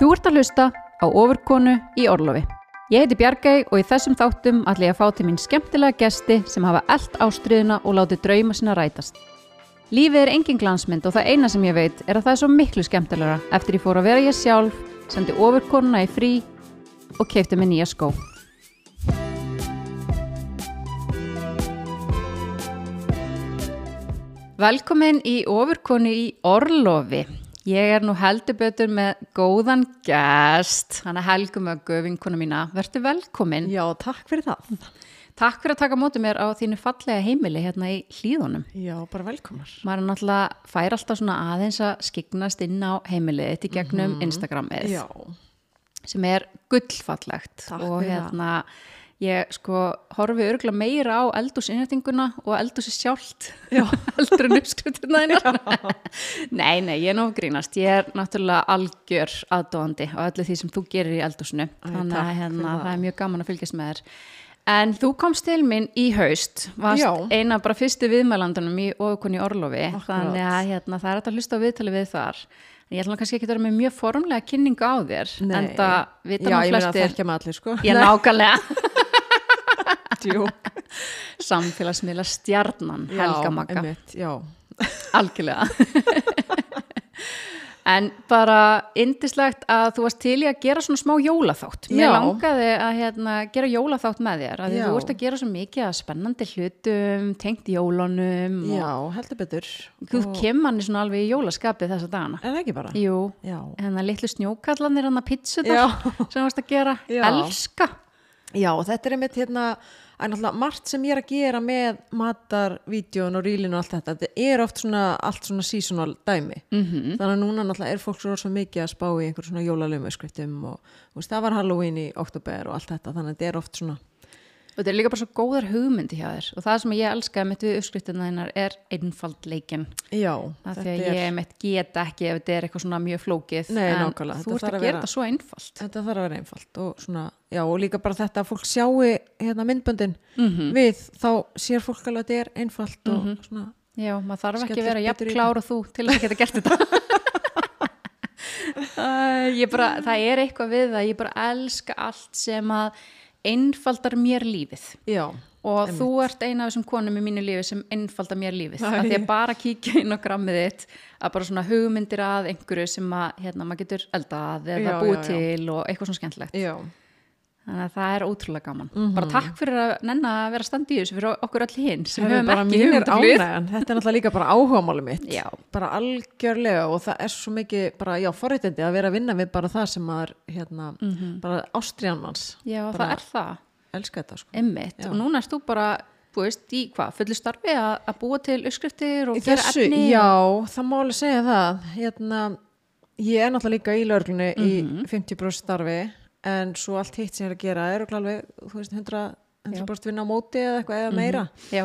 Þú ert að hlusta á ofurkonu í Orlofi. Ég heiti Bjargæ og í þessum þáttum ætla ég að fá til mín skemmtilega gesti sem hafa eld ástriðuna og látið drauma sinna rætast. Lífið er engin glansmynd og það eina sem ég veit er að það er svo miklu skemmtilegra eftir ég fór að vera ég sjálf, sendi ofurkonuna í frí og keipti mig nýja skó. Velkomin í ofurkonu í Orlofi. Ég er nú heldur betur með góðan gest, hann er Helgu Möggu, vinkona mína. Verður velkomin. Já, takk fyrir það. Takk fyrir að taka mótið mér á þínu fallega heimili hérna í hlýðunum. Já, bara velkomar. Er náttúrulega fær alltaf svona aðeins að skignast inn á heimilið þetta í gegnum Instagramið Já, sem er gullfallegt Takk og fyrir hérna ég sko horfi örgulega meira á eldúsinnrætinguna og eldúsi sjálft heldur en uppskrifturna þínar. nei, nei, ég er nóg grínast ég er náttúrulega algjör aðdóðandi á öllu því sem þú gerir í eldúsinu þannig að hérna, það. það er mjög gaman að fylgjast með þér en þú komst til mín í haust varst Já. eina bara fyrstu viðmælandunum í ofukonni Orlofi Akkurat. þannig að hérna, það er hægt að hlusta á viðtali við þar ég ætla kannski ekki að vera með mjög formlega kynningu á þér Nei. en það vita Já, nú ég meina að flestir þekkja með allir, sko. ég nákvæmlega. samfélagsmiðla stjarnan Helga Magga, Einmitt, já, algjörlega. En bara indislegt að þú varst til í að gera svona smá jólaþátt. Mér Já. langaði að hérna, gera jólaþátt með þér að þú varst að gera svo mikið að spennandi hlutum tengt jólunum já, heldur betur. þú Og- kem hann svona alveg í jólaskapið þessa dagana. Það ekki bara? Jú, hennar litlu snjókallanir hann að pizza Já. sem varst að gera, Já. elska Já, þetta er einmitt hérna, margt sem ég er að gera með matarvídeón og rílinu og allt þetta, þetta er oft svona, allt svona seasonal dæmi. -hmm. Þannig að núna náttúrulega er fólk svo, mikið að spá í einhver svona jólalöfum og það var Halloween í oktober og allt þetta, þannig að þetta er oft svona, og þetta er líka bara svo góðar hugmyndi hjá þér. Og það sem ég elskaði mitt við uppskriftina þínar er einfaldleikin já, af því að ég mitt get ekki ef þetta er eitthvað svona mjög flókið. Nei, en nákvæmlega, þú ert að að gera vera- þetta svo einfalt. Þetta þarf að vera einfalt og svona, já og líka bara þetta að fólk sjáu hérna myndböndin Mhm. við, þá sér fólk alveg að þetta er einfalt og svona, já, maður þarf ekki að vera jafn í. klár og þú til að geta gert þetta. Bara, það er eitthvað við það. Ég bara elska allt sem að einfaldar mér lífið. Já, og þú ert eina af þessum konum í mínu lífi sem einfaldar mér lífið. Æ. að því að bara kíkja inn á grammið þitt að bara svona hugmyndir að einhverju sem að hérna, maður getur eldað eða Já, búið já, til og eitthvað svona skemmtilegt. Já, þannig að það er ótrúlega gaman. Mhm. bara takk fyrir að nenna að vera standi í þessu fyrir okkur öll hinn sem er höfum ekki hugmyndaflug ánægjan. Þetta er náttúrulega líka bara áhugamáli mitt. Já. bara algjörlega og það er svo mikið bara, já, forréttindi að vera að vinna við bara það sem maður, hérna, bara ástriðanmanns, já, Bara- það er það, elska þetta sko. Emmitt Já. og núna erst þú bara, veist, í hvað fullu starfi að, að búa til uppskriftir og gera efni já, það má alveg segja það. Hérna, ég er náttúrulega líka í lögreglunni Mhm. í 50% starfi en svo allt hitt sem ég er að gera er alveg, þú veist, 100, 100% vinna á móti eða eitthvað eða meira. Já,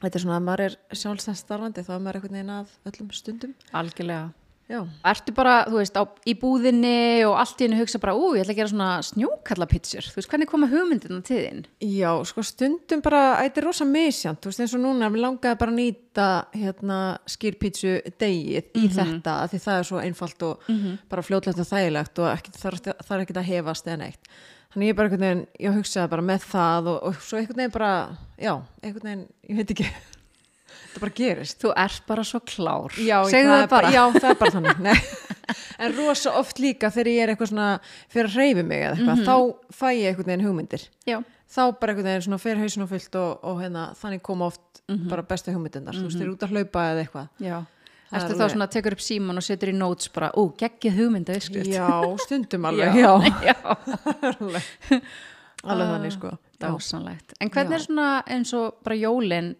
þetta er svona að maður er sjálfstæð starfandi þá er maður einhvern veginn að öllum stundum. Algjörlega já, Ertu bara, þú veist, á, í búðinni og allt í henni hugsa bara, ú, ég ætla að gera svona snjókallapitsur, þú veist, hvernig koma hugmyndina til þín? já, sko stundum bara þetta er rosa misjant, þú veist, eins og núna við langaði bara að nýta hérna skýrpítsu degið í þetta af því það er svo einfalt og bara fljótlegt og þægilegt og ekki, þarf, þarf ekki að hefast eða neitt. Þannig ég bara einhvern veginn, ég hugsaði bara með það og, og svo einhvern veginn bara já, einhvern veginn, ég veit ekki þetta bara gerist Þú ert bara svo klár, já, segðu það það bara. já, það er bara þannig Nei. en rosa oft líka þegar ég er eitthvað svona fyrir að reyfi mig eða eitthvað þá fæ ég einhvern veginn hugmyndir Já, þá bara einhvern veginn svona fyrir hausinu fullt og, og hérna, þannig koma oft bara bestu hugmyndindar, þú veist, þeir eru út að hlaupa eða eitthvað. Það er þá alveg- svona, tekur upp síman og setur í notes bara, ú, geggið hugmynda uppskrift. já, stundum alveg já, já. alveg, þannig sko já. Dásanlegt. En hvernig Já. er svona eins og bara jólin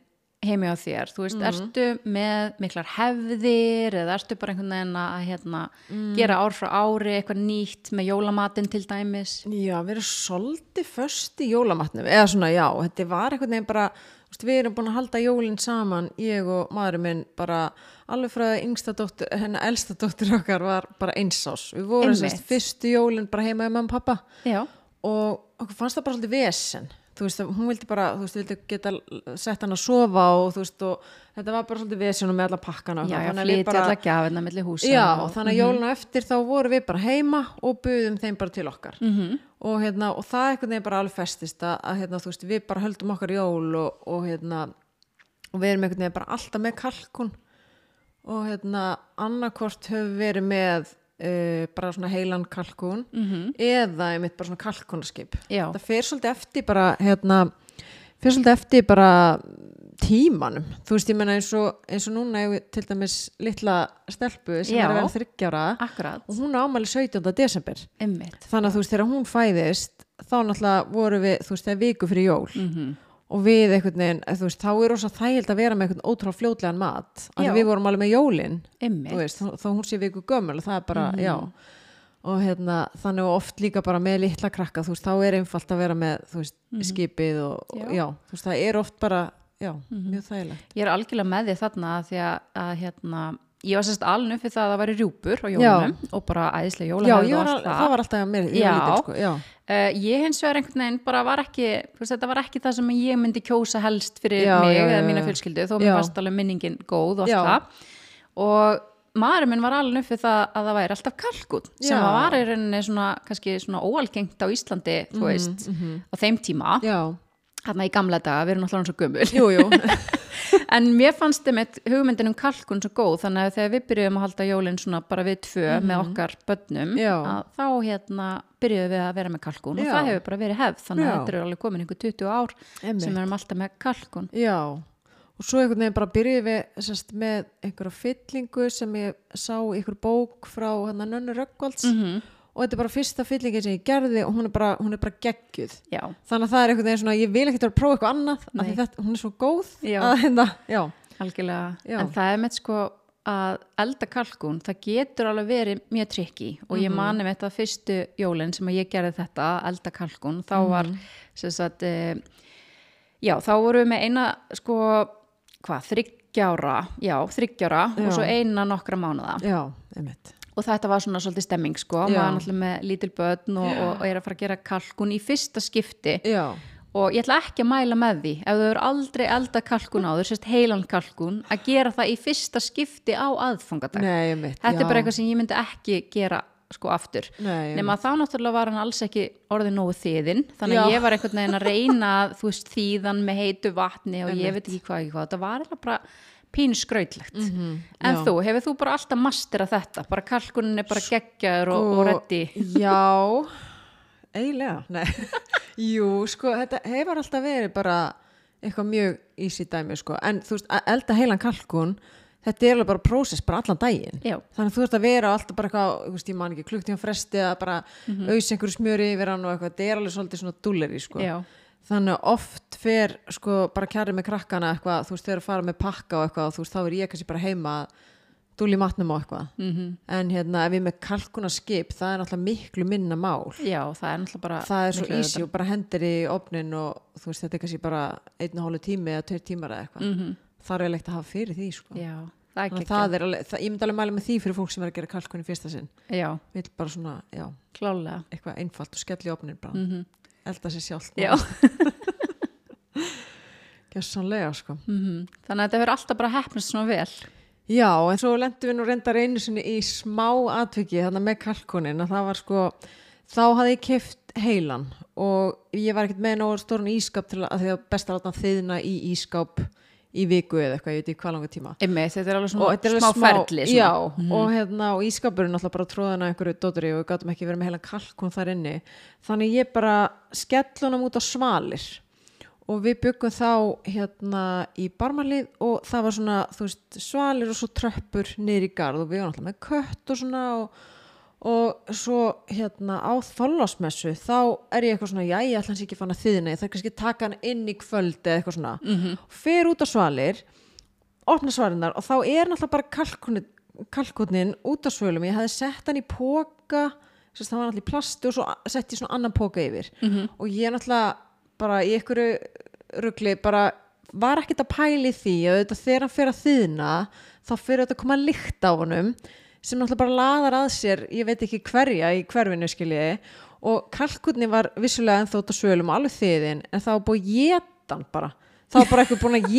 heimi á þér? Þú veist, ertu með miklar hefðir eða ertu bara einhvern veginn að hérna, Mm. gera ár frá ári eitthvað nýtt með jólamatinn til dæmis? já, við erum svolítið först í jólamatnum eða svona já, þetta var einhvern veginn bara veist, við erum búin að halda jólin saman ég og maðurinn minn bara alveg frá yngsta dóttur, hennar elsta dóttur okkar var bara einsás við vorum sérst fyrstu jólin bara heima með mamma og pappa Já. og okkur fannst það bara svolítið vesen þú veist, hún vildi bara, þú veist, vildi geta sett hann að sofa og þú veist, og þetta var bara svolítið vesjónum með alla pakkana. Og já, já, flytja bara- alla gjafirna milli húsa Já, og, þannig að jóluna eftir þá vorum við bara heima og buðum þeim bara til okkar. Mhm. og, hérna, og það einhvern veginn bara alveg festist að, hérna, þú veist, við bara höldum okkar jól og, og, hérna, og við erum einhvern veginn bara alltaf með kalkun og hérna, annarkort höfum verið með uh, bara svona heilan kalkun Mhm. eða einmitt bara svona kalkunarskip Já. það fer svolítið eftir bara hérna, fer svolítið eftir bara tímanum, þú veist ég menna eins og, eins og núna hefur til dæmis litla stelpu sem Já. er vera þryggjára og hún ámæli 17. desember ymmit þannig að þú veist þegar hún fæðist þá náttúrulega voru við, þú veist, þegar viku fyrir jól mm og við einhvern veginn, eh, veist, þá er rosa þægild að vera með einhvern ótrúlega fljótlegan mat. Því við vorum alveg með jólin. Þú ymmit, veist, þá, hún sé viku gömul og það er bara, Mhm. já. Og hérna, þannig oft líka bara með litla krakka, veist, þá er einfalt að vera með veist, skipið og, Já. já. veist, það er oft bara, já, mjög þægilegt. Ég er algjörlega með því þarna að því að, að hérna ég var sérst alveg fyrir það að það væri rjúpur á jólunum og bara æðislega já, jólahefð ég og allt al- það það var alltaf að mér, ég Já. var lítil, sko, já Uh, ég hins vegar einhvern veginn bara var ekki þetta var ekki það sem ég myndi kjósa helst fyrir Já, mig já, eða já, mína já. fjölskyldu þó Já. mér varst alveg minningin góð og allt Já. það og maðurinn minn var alveg fyrir það að það væri alltaf kalkut sem Já. var í rauninni svona, kannski svona óalgengt á Íslandi þú veist, á þeim tíma Mhm, já, hérna í gamla daga, við erum alltaf en mér fannst þeim eitt hugmyndin um kalkun svo góð þannig að þegar við byrjuðum að halda jólinn svona bara við tvö með okkar börnum Mhm. Já. að þá hérna byrjuðum við að vera með kalkun og Já. það hefur bara verið hefð þannig að Já. þetta eru alveg komin einhver 20 ár Einmitt. sem við erum alltaf með kalkun Já, og svo einhvern veginn bara byrjuðum við sest, með einhverja fyllingu sem ég sá einhver bók frá hann Nönnu Röggvalds Mhm. Og þetta er bara fyrsta fyllingin sem ég gerði og hún er bara, hún er bara geggjuð. Já, þannig að það er einhvern veginn svona, ég vil ekkert vera að prófa eitthvað annað af því þetta, hún er svo góð Já. að hérna, já, algjörlega. Já. en það er með sko að elda kalkun, það getur alveg verið mjög trikki og ég mani með þetta fyrstu jólinn sem að ég gerði þetta elda kalkun, þá var Mhm. sem sagt e, já, þá vorum við með eina sko, hvað, þryggjára já, þryggjára Já. og svo eina nokkra mánuða já, einmitt og þetta var svona svolítið stemming sko, Já. maður er náttúrulega með lítil börn og, og, og er að fara að gera kalkun í fyrsta skipti. Já, og ég ætla ekki að mæla með því ef þú eru aldrei elda kalkun á þú sérst heilan kalkun að gera það í fyrsta skipti á aðfangadag. Nei, einmitt þetta er bara eitthvað sem ég myndi ekki gera sko aftur. Nei, nema þá náttúrulega var hann alls ekki orðið nógu þiðin þannig að ég var einhvern veginn að reyna þú veist þýðan með heitu vatni og ég Einmitt. veit ekki hvað ekki hvað. Þetta var eiginlega bara pínu skrautlegt en Mhm, já. þú, hefur þú bara alltaf mastera þetta? Bara kalkunin er bara geggjaður og, og reddi já, eiginlega jú, sko þetta hefur alltaf verið bara eitthvað mjög easy dæmi, sko. En þú veist, að elda heilan kalkun þetta er alveg bara prósess bara allan daginn. Já. þannig að þú ert að vera alltaf bara eitthvað ég man ekki klukktíma fresti að bara mm Mhm. auðs einhverju smjöri yfir hann og eitthvað. Þetta er alveg svolítið svona dulleri, sko. Já. Þannig að oft fer sko bara kjærið með krakkana eitthvað, þú veist, eru að fara með pakka og eitthvað og þú veist, þá er ég kannski bara heima að dúli matnum á eitthvað. Mhm. en hérna ef við með kalkuna skip það er náttúrulega miklu minna mál. Já, það er náttúrulega bara það er svo easy og bara hendur í opnin og þú veist, þetta er kannski bara einn og hálfu tími eða tveir tímar eða eitthvað. Mhm. það er eiginlegt að hafa fyrir því sko. já, það er alveg, það, ég myndi alveg mæla með því fyrir fólk sem er að gera kalkun í fyrsta sinn. Já, vil bara svona, já, klálega. Eitthvað einfalt og skell í opnin bara, mm elda sér sjálf já Gjössanlega, sko. Mhm. Þannig að þetta verður alltaf bara hefnast svona vel. Já, en svo lendum við nú reyndar einu sinni í smá atviki þarna með kalkunin að það var sko, þá hafði ég keft heilan og ég var ekkert með nógu stórn ískap til að því að best að láta þiðna í ískap í viku eða eitthvað, ég veit ekki hvað langa tíma. Einmitt, þetta er alveg Og svona er smá, alveg ferli. Svona. Já, og, hérna, og ískapurinn alltaf bara tróðan að einhverju dótari og við gátum ekki verið með heilan kalkun þar inni. Þannig ég bara skell honum út á svalir og við byggum þá hérna í barmalið og það var svona veist, svalir og svo tröppur niður í garð og við varum alltaf með kött og svona og, og svo hérna á þollásmessu þá er ég eitthvað svona, já ég ætla hans ekki að þiðna ég þarf kannski að taka hann inn í kvöld eða eitthvað svona, -hmm. fer út á svalir opna svarinnar og þá er náttúrulega bara kalkunin, kalkunin út á svölum, ég hefði sett hann í póka þess að það var náttúrulega í plasti og svo sett ég svona annan póka yfir -hmm. og ég náttúrulega bara í einhverju rugli bara var ekkert að pæli því að þegar hann fer að þýðna þá fyrir þetta að koma lykt á honum sem náttúrulega bara laðar að sér ég veit ekki hverja í hverfinu skiljiði og kalkunni var vissulega ennþá út á svölum og alveg þiðin en það var búið að hann bara. Það var bara eitthvað búin að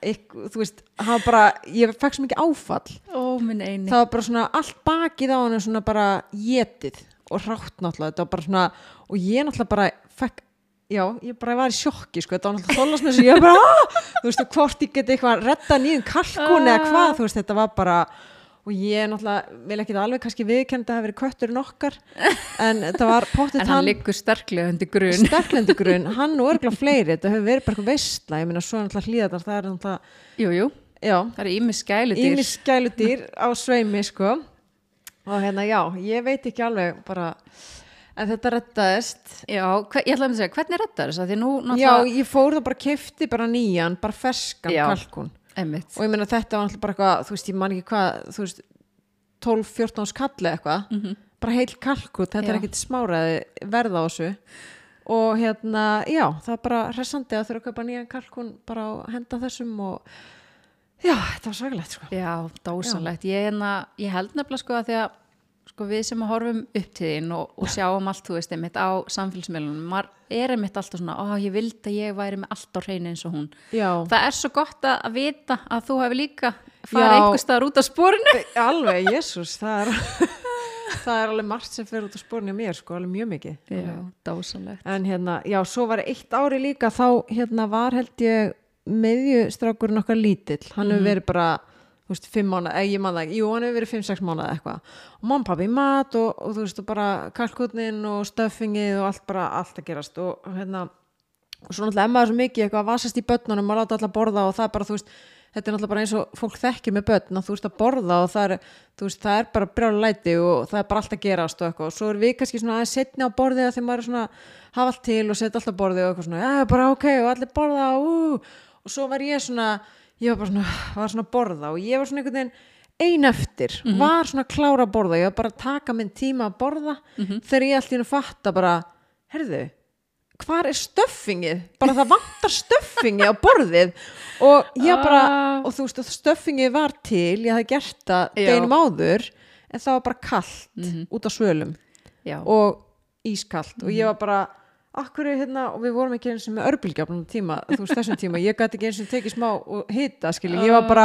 eitthvað, þú veist, það var bara ég fekk svo mikið áfall. Ó, það var bara svona allt bakið á hann svona bara getið og rátt náttúrulega þetta var bara svona og ég náttúrulega bara fekk já, ég bara var í sjokki sko, þetta var náttúrulega þóllast með þessu ég bara, "Ah!" þú veist, og hvort ég geti eitthvað redda nýjum kalkun eða hvað, þú veist, þetta var bara og ég náttúrulega vil ekki alveg kannski viðkenda að hafa verið kötturinn okkar en þetta var pottið En hann liggur sterklega undir grunn. sterklendugrun, hann og örgulega fleiri þetta hefur verið bara eitthvað veistla, ég meina svo náttúrulega hlýðar, það er náttúrulega, Jú, jú, já. Það eru ími skæludýr. ímis skæludýr á sveimi sko. Og hérna já, ég veit ekki alveg bara en þetta rettaðist Já, hver, ég ætlaði að segja, hvernig reddar þess? Að því nú já, náttúrulega... ég fór það bara kefti bara nýjan, bara ferskan Já. kalkun Einmitt. og ég meina þetta var náttúrulega bara eitthvað þú veist, ég man ekki hvað, þú veist 12-14 skalli eitthvað bara heil kalkun, þetta. Já. er ekkit smáraði verða á þessu og hérna, já, það er bara hressandi að þurfa að kaupa nýjan kalkun bara á henda þessum og já, þetta var svakalegt sko Já, dásalegt. Ég, hérna, ég held nefnilega sko að því að sko, við sem horfum upp til þín og, og sjáum allt, þú veist, einmitt á samfélagsmiðlunum, maður er einmitt alltaf svona, ó, ég vildi að ég væri með allt á hreinu eins og hún. já, Það er svo gott að, að vita að þú hefur líka farið einhver staðar út á spórinu. alveg, jésús það er það er alveg margt sem fer út á spórinu mér sko, alveg mjög mikið. Já, dásalegt. en hérna, já, svo var eitt ári líka þá hérna var held ég meðjustrákurinn okkar lítill. Hann hefur verið bara, þú veist, fimm mánuð eða ég man það ekki, jú, hann hefur verið fimm, sex mánuð eitthvað. Og og pappi mat og, og þú veist, og bara kalkutnin og stöffingið og allt bara, allt að gerast. Og, og hérna, og svo náttúrulega emmaður svo mikið eitthvað að vasast í börnunum og láta alla borða og það er bara, þú veist, þetta er náttúrulega bara eins og fólk þekkir með börn að þú veist að borða og það er, þú veist, það er bara brjála læti og það er bara allt að gerast og eitthvað. Og svo er við kannski svona aðeins setni á borðið þegar maður er svona hafa allt til og setja allt á borðið og eitthvað svona, já, bara ok og allir borða ú, og svo var ég svona ég var bara svona, var svona að borða og ég var svona einhvern veginn ein eftir var svona að klára að borða, ég var bara að taka minn tíma að borða þegar ég allt í hennu fatta bara, herðu hvar er stöffingið? Bara það vantar stöffingið á borðið. Og ég bara, Ah. og þú veist stöffingið var til, ég hafði gert það deginum áður, en það var bara kallt út á svölum Já, og ískallt og ég var bara akkur er hérna, og við vorum ekki eins og með örbylgjafnum tíma, þú veist þessum tíma. Ég gæti ekki eins og tekið smá og hita skilji, ég var bara,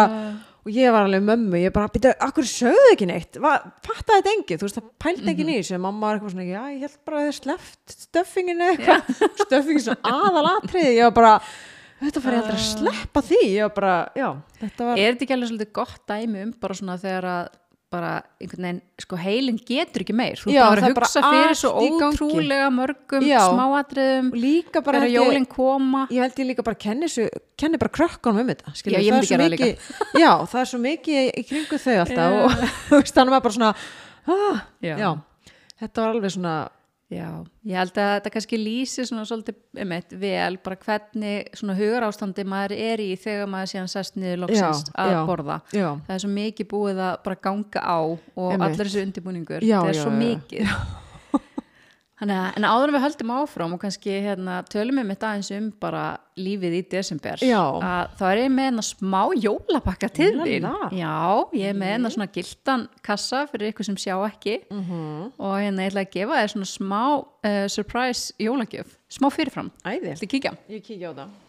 og ég var alveg mömmu. Ég bara, býta, akkur sögðu ekki neitt? Fattaði þetta engin, þú veist, það pældi ekki nýr sem mamma var eitthvað svona, já, ég held bara að þið sleft stöffinginu eitthvað. Stöffinginu svo aðalatriði, ég var bara þetta fari aldrei að sleppa því. Ég var bara, já, þetta var er þetta ekki alveg svolítið gott dæmi um bara svona þegar að bara einhvern veginn, sko heilin getur ekki meir. Þú Já, bara að bara hugsa fyrir svo ótrúlega mörgum Já. smáatriðum líka bara þegar held ég- jólin koma. Ég held ég líka bara kenni, þessu, kenni bara krökkunum um þetta skilur, Já, ég það myndi svo gera það mikið, já, það er svo mikið í kringu þau alltaf og þannig var bara svona ah, já. þetta var alveg svona Já, ég held að þetta kannski lýsi svona svolítið eitt vel bara hvernig svona hugar ástandi maður er í þegar maður síðan sest niður loksins Já, að já. borða já, það er svo mikið búið að bara ganga á og Einmitt. allir þessu undirbúningur Já, það er já, svo já. Þannig að, en áður en við höldum áfram og kannski hérna, tölum við mitt aðeins um bara lífið í desember Já. að þá er ég með hérna smá jólapakka til þín. Já, ég er með hérna svona gildan kassa fyrir ykkur sem sjá ekki. Mhm. og hérna ég ætla að gefa þér svona smá uh, surprise jólagjöf. Smá fyrirfram, æði, ætla að kíkja? Ég kíkja á það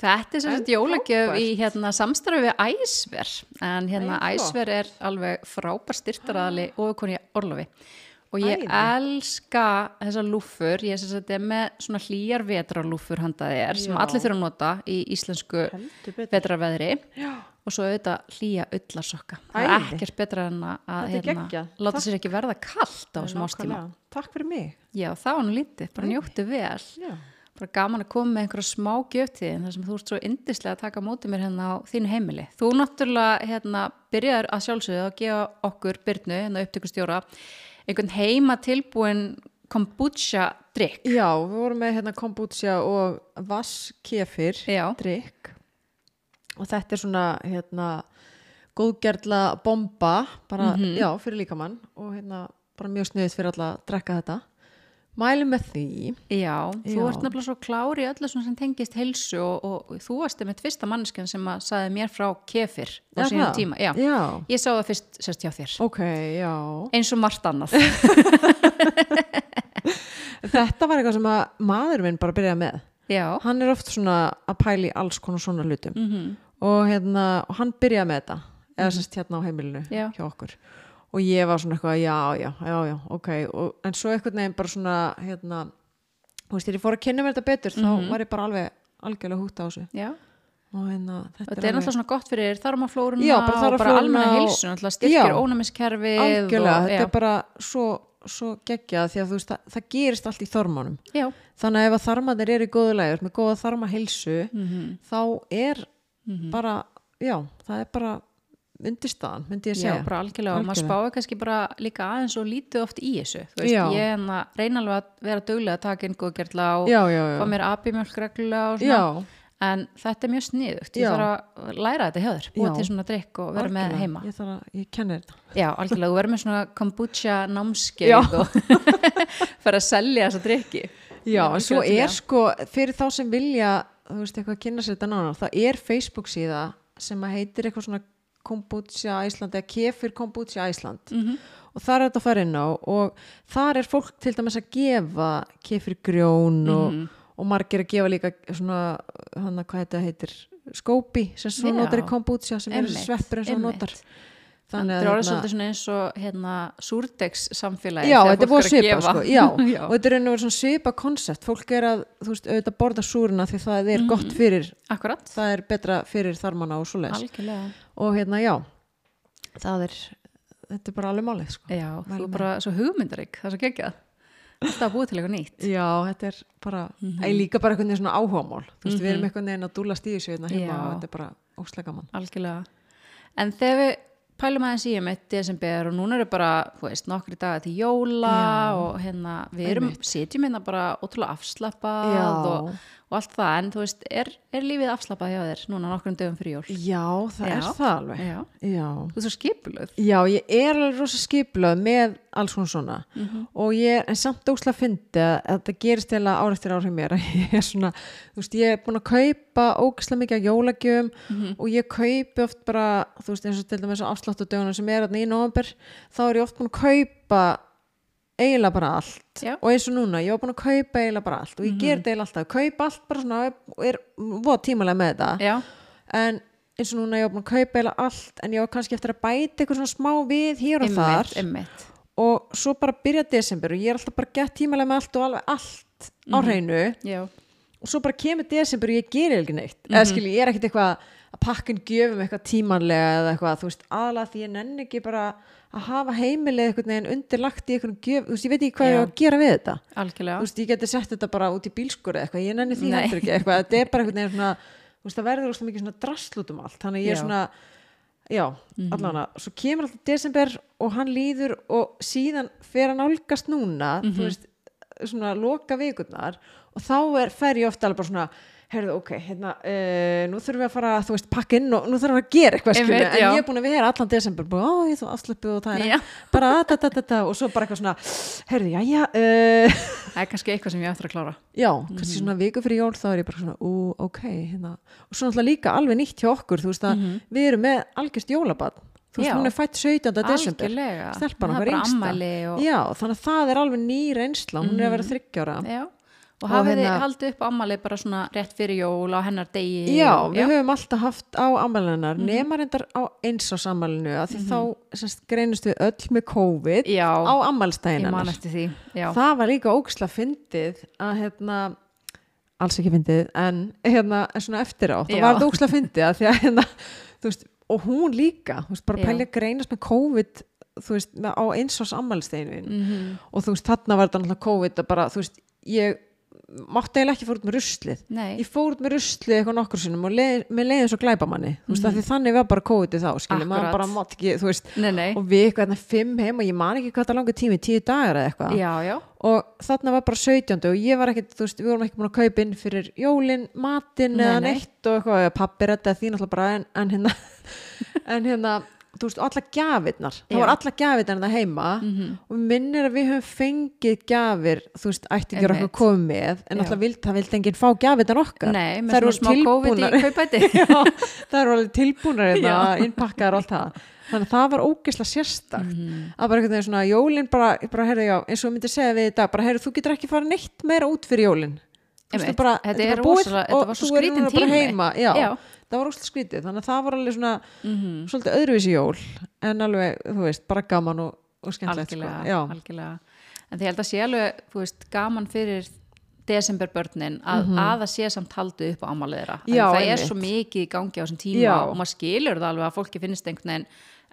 Þetta er sem sagt jólagjöf í hérna, samstarfi við Æsver. En hérna Æ. Æsver er alveg frábær styrtaraðali og koni Orlofi. Og ég Æði. elska þessar lúfur, ég er sem sagt er með svona hlýjar vetrarlúfur handaði er sem Já. allir þurfa að nota í íslensku vetrarveðri. Já, og svo auðvitað hlýja ullarsokka það er ekkert betra en að er hérna, láta sér ekki verða kallt á þessum ástíma nákvæmlega. takk fyrir mig. Já, það var nú lítið, bara njóttu vel. Já, bara gaman að koma með einhverja smá gjöftíðin þar sem þú ert svo yndislega að taka á móti mér hérna á þínu heimili. Þú náttúrulega hérna, byrjar að sjálfsögðu að gefa okkur byrnu, hérna upptökustjóra einhvern heima tilbúin kombucha drikk. já, við vorum með hérna kombucha og vasskefir drikk og þetta er svona hérna góðgerðla bomba bara, Mhm. já, fyrir líkamann og hérna bara mjög sniðið fyrir alla að drekka þetta mælum með því Já, þú Já. ert nefnilega svo klár í öllu sem tengist heilsu og, og þú varst með fyrsta manneskjan sem að saði mér frá kefir á Er sínum tíma. Já. já, Ég sá það fyrst sérst hjá þér. ok, já Eins og margt annað. þetta var eitthvað sem að maður minn bara byrjaði með Já. hann er oft svona að pæla í alls konar svona hlutum Mm og, hérna, og hann byrjaði með þetta eða sérst hérna á heimilinu Já. hjá okkur og ég var svona eitthvað, já, já, já, já ok, og, en svo eitthvað neginn bara svona hérna, þú veist, þegar ég fór að kynna mér þetta betur, Mhm. þá var ég bara alveg algjörlega hútt á þessu Já. og hérna, þetta, Þetta er náttúrulega svona gott fyrir bara og bara þarmaflóruna almenna og- heilsu, náttúrulega styrkir ónæmiskerfið algjörlega, og, þetta er bara svo, svo geggjað því að þú veist, það, það gerist allt í þormánum Já. þannig að ef að þarmanir eru í góðu lægur með góða þarmahilsu Mm þá er Mhm. bara, já, það er bara undirstaðan, myndi ég Já, segja. bara algjörlega. Og maður spáði kannski bara líka aðeins og lítið oft í þessu. Þú veist, Já. ég en að reyna alveg að vera duglega að taka inn góðgerðla og já, já, já, fá mér abimjölk reglulega og svona. Já. En þetta er mjög sniðugt, ég Já. þarf að læra þetta búa Já. til svona drikk og vera með algjörlega. heima. Ég, þarf að, ég kenni þetta. Já, algjörlega, þú verður með svona kombucha Já. námskeið og fyrir að selja þessa drikki já, en svo er sko fyrir þá sem vilja, þú veist, eitthvað að kynna sér þetta nánar, það er Facebook síða sem að heitir eitthvað svona kombucha Æsland eða kefir kombucha Æsland Mhm. og þar er þetta að fara inn á og þar er fólk til dæmis að gefa kefir grjón og, Mhm. og margir að gefa líka svona hann að hvað þetta heitir skópi sem svo Já. notar í kombucha sem er sveppur eins og notar Þannig að það er orðið svolítið svona eins og hérna, súrdegs samfélagi já, þetta er er að svipa sko, já. já. og þetta er einu svona svipa koncept fólk er að, þú veist, auðvitað borða súruna því það er Mhm. gott fyrir Akkurat, það er betra fyrir þarmana og svoleiðis og hérna, já það er, þetta er bara alveg málið sko. Já, þú Mæli er bara svo hugmyndarík, það er svo geggjað Þetta að búið til eitthvað nýtt já, þetta er bara, Mhm. mm líka bara einhvern veginn svona áhugamál þú veist, við erum Mhm. einhvern veginn að dúla stíðis við hérna heima Já. og þetta er bara óslega gaman Algjörlega En þegar við pælum aðeins í um eitt desember og núna eru bara, þú veist, nokkri dagar til jóla Já. og hérna, við erum, sitjum hérna bara ótrúlega afslappað og, og allt það, en þú veist, er, er lífið afslappað hjá þér núna nokkrum dögum fyrir jól? já, það Já. er það alveg Já. já, Þú er svo skipulöð. Já, ég er alveg rosa skiplað með alls konar svona Mhm. og ég en samt óslega fyndi að að þetta gerist eða ár eftir ár hjá mér að ég er svona, þú veist, ég er búin að kaupa ógæslega mikið af jólagjöfum Mhm. og ég kaupi oft bara, þú veist, eins og til dæmis afsláttu dögunum sem er í november þá er ég oft búin að kaupa eiginlega bara allt. Já. og eins og núna, ég var búin að kaupa eiginlega bara allt og ég ger þetta eiginlega alltaf, kaupa allt bara svona og er voða tímalega með þetta. Já, en eins og núna ég var búin að kaupa eða allt en ég var kannski eftir að bæta eitthvað svona smá við hér og þar. einmitt, einmitt. og svo bara byrja desember og ég er alltaf bara gett tímalega með allt og alveg allt á hreinu. Já, og svo bara kemur desember og ég gerir ekki neitt. Eða skilji, ég er ekkit eitthvað að pakkin gjöfum eitthvað tímanlega eða eitthvað þú veist, aðalega því ég nenni ekki bara að hafa heimilið eitthvað neginn undirlagt í eitthvað gjöf, þú veist, ég veit ekki hvað ég Já. á að gera við þetta algjörlega. þú veist, ég geti sett þetta bara út í bílskur eða eitthvað, ég nenni því heldur ekki eitthvað, þetta er bara eitthvað neginn svona, þú veist, það verður óslega mikið svona drasl út um allt, þannig ég er Já. Mhm. svona já, allan að, svo kemur alltaf desember og hann líður og síðan fer hann álgast núna Mhm. þú veist, svona loka vikurnar og þá er, fer ég ofta alveg bara svona heyrðu, ok, hérna, uh, nú þurfum við að fara þú veist, pakka inn og nú þurfum við að gera eitthvað Einmitt, en já. ég er búin að vera allan desember bara, ó, ég svo afslöpuð og það er bara, da, da, da, og svo bara eitthvað svona heyrðu, já, já, uh, Það er kannski eitthvað sem ég eftir að klára. já, kannski svona viku fyrir jól þá er ég bara svona, ú, ok hérna. og svo náttúrulega líka alveg nýtt hjá okkur þú veist að við erum með algjörst jólabad þú veist, Já. hún er fætt 17. desember stelpan okkar og... já, þannig að það er alveg ný reynsla hún er að vera þryggjára Já. Og Og hafið þið hérna- haldið upp á ammali bara svona rétt fyrir jól á hennar degi? Já, við höfum alltaf haft á ammælinar Mhm. nema reyndar á eins á sammælinu að því þá semst, greinust við öll með COVID Já, á. Já, það var líka ógsla fyndið að hérna alls ekki fyndið en hérna svona eftir á, það Já. var það ógsla fyndið að því að hérna, þú veist, og hún líka þú veist, bara Já. pælja greinast með COVID þú veist, á eins ás ammælstæðinu Mhm. og þú veist, þarna var þetta náttúrulega COVID að bara, þú veist, ég mátti eiginlega ekki fór út með ruslið nei, ég fór út með ruslið eitthvað nokkur sinnum og leið, með leiðin svo glæpamanni þú veist, mm því þannig var bara COVID þá. Akkurat. bara ekki, veist nei, nei. og við eitthvað fimm heim og ég man ekki hvað það langur tími, tíu dagar eða eitthvað Já, já, og þarna var bara 17. og ég var ekkert, þú veist, við vorum ekki búin að kaupa inn fyrir jólin, matinn eða nei. neitt og eitthvað, pappi redda því náttúrulega bara en, en hérna en hérna, þú veist, alla gjafirnar það Já. var alla gjafirnar það heima og minnir að við höfum fengið gjafir þú veist, ættingir okkur Einmitt. komið en alltaf vildi, það vildi enginn fá gjafirnar okkar Nei, COVID í tilbúnar. það eru alveg tilbúnar hérna, Já. innpakkaðar og allt það þannig að það var ógeðslega sérstakt Mhm. að bara einhvern veginn svona jólin bara, bara heyrðu, já, eins og myndi segja við dag bara heyrðu, þú getur ekki fara neitt meira út fyrir jólin Þú veist, Einmitt. bara, Þetta þetta er rosalega- þetta var svo bara tími. heima, já, Já. Það var óslega skrítið þannig að það var alveg svona Mhm. svolítið öðruvísi jól en alveg, þú veist, bara gaman og, og skemmtilegt sko. algjörlega, já, algjörlega en því held að sé alveg, þú veist, gaman fyrir desemberbörnin að, að það sé samt haldið upp á ámaliðra það er einmitt. svo mikið í gangi á þessum tíma Já. og maður skilur það alveg að fólki finnst einhvern veginn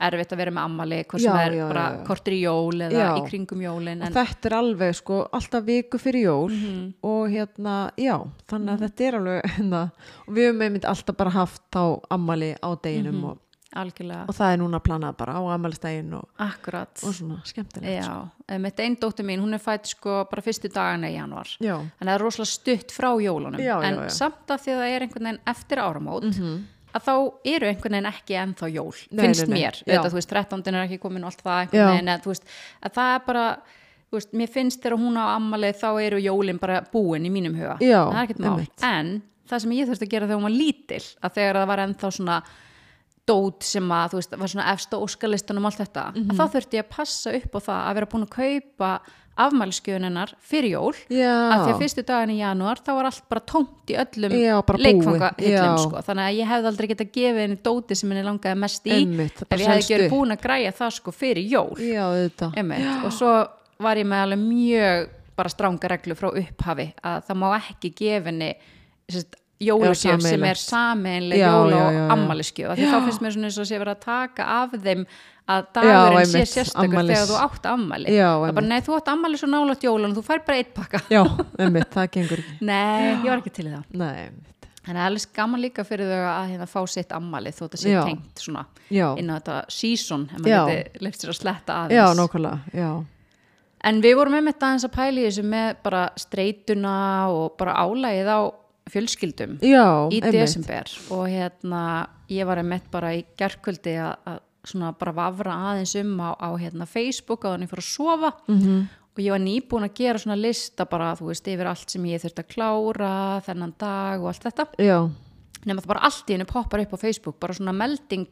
erfitt að vera með ammali hvort sem er já, bara já, já. kortir í jól eða í kringum jólin og en, þetta er alveg sko alltaf viku fyrir jól Mhm. og hérna, já, þannig að þetta er alveg hérna, og við höfum einmitt alltaf bara haft á ammali á deginum Mhm. og, algjörlega, og það er núna planað bara á ammælistægin og, og svona skemmtilegt sko. já, mitt einn dóttir mín, hún er fætt sko bara fyrstu dagana í januar en það er rosalega stutt frá jólunum en samt að því að það er einhvern veginn eftir áramót Mhm. Að þá eru einhvern veginn ekki ennþá jól Nei, finnst nei, nei. mér. Auðvitað, þú veist 13. er ekki komin og allt það einhvern veginn að, þú veist, að það er bara þú veist, mér finnst þegar hún á ammalið þá eru jólin bara búin í mínum huga Já, það er ekkert mál, einmitt. en það sem ég þurfti að gera þegar hún var lítil að þegar það var ennþá svona dót sem að, þú veist, var svona efst á óskalistunum allt þetta, Mhm. að þá þurfti ég að passa upp á það að vera búin að kaupa afmælisgjöðuninnar fyrir jól. Já, að því að fyrstu daginn í janúar þá var allt bara tómt í öllum Já, leikfangahillum Já. sko. þannig að ég hefði aldrei getað gefið henni dóti sem henni langaði mest í Einmitt, ef ég hefði ekki verið búin að græja það sko fyrir jól. Já, Einmitt. og svo var ég með alveg mjög bara stránga reglu frá upphafi að það má ekki gefa henni jólagjöf sem er sameinlega Já, jóla já, og já, já. ammælisgjöf því þá finnst mér svona eins og sé verið að taka af þeim að Já, dagurinn sé einmitt, sérstakur þegar þú átt ammæli Já, það er bara, einmitt. nei, þú átt ammæli svo nálægt jólan þú fær bara eitt pakka já, einmitt, það gengur ekki nei, ég var ekki til það einmitt. Þannig að það er alveg gaman líka fyrir þau að hérna fá sitt ammali þó þetta sé Já. tengt svona já, inn á þetta season ef Já. maður geti leift sér að sletta aðeins. já, nákvæmlega já, En við vorum þetta aðeins að pæla í þessu með bara streytuna og bara álægið á fjölskyldum já, í einmitt. desember og hérna ég var einmitt bara í gerkvöldi að svona bara vafra aðeins um á, á hérna Facebook á þannig fyrir að sofa. Mhm. og ég var nýbúin að gera svona lista bara þú veist yfir allt sem ég þurfti að klára þennan dag og allt þetta. Nema það bara allt í henni poppar upp á Facebook bara svona melding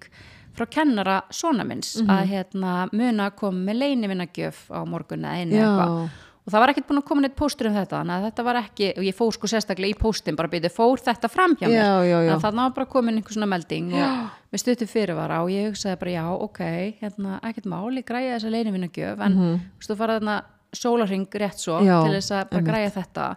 frá kennara svona minns að hérna muna að koma með leinivinnagjöf á morgun eða einu eitthvað og það var ekkert búin að koma neitt póstur um þetta þannig að þetta var ekki, og ég fór sko sérstaklega í póstin bara byrju, fór þetta fram hjá mér Já, já, já. þannig að þarna var bara komin einhver svona melding og við stuttum fyrirvara og ég hugsaði bara já, ok, hérna, ekkert mál ég græja þessa leinivinnagjöf en þú veist, þú farað þarna sólarring rétt svo Mhm. Já, til þess að bara græja þetta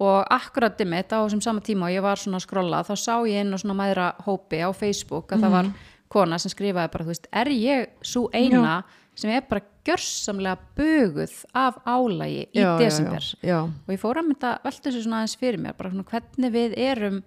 og akkurat dimmit á þessum sama tíma og ég var svona að skrolla þá sá ég inn á svona mæðra hópi á Facebook að það Mhm. var kona sem skrifaði bara þú veist, er ég svo eina sem er bara gjörsamlega buguð af álægi í já, desember já, já, og ég fór að mynda velta þessu svona aðeins fyrir mér bara svona hvernig við erum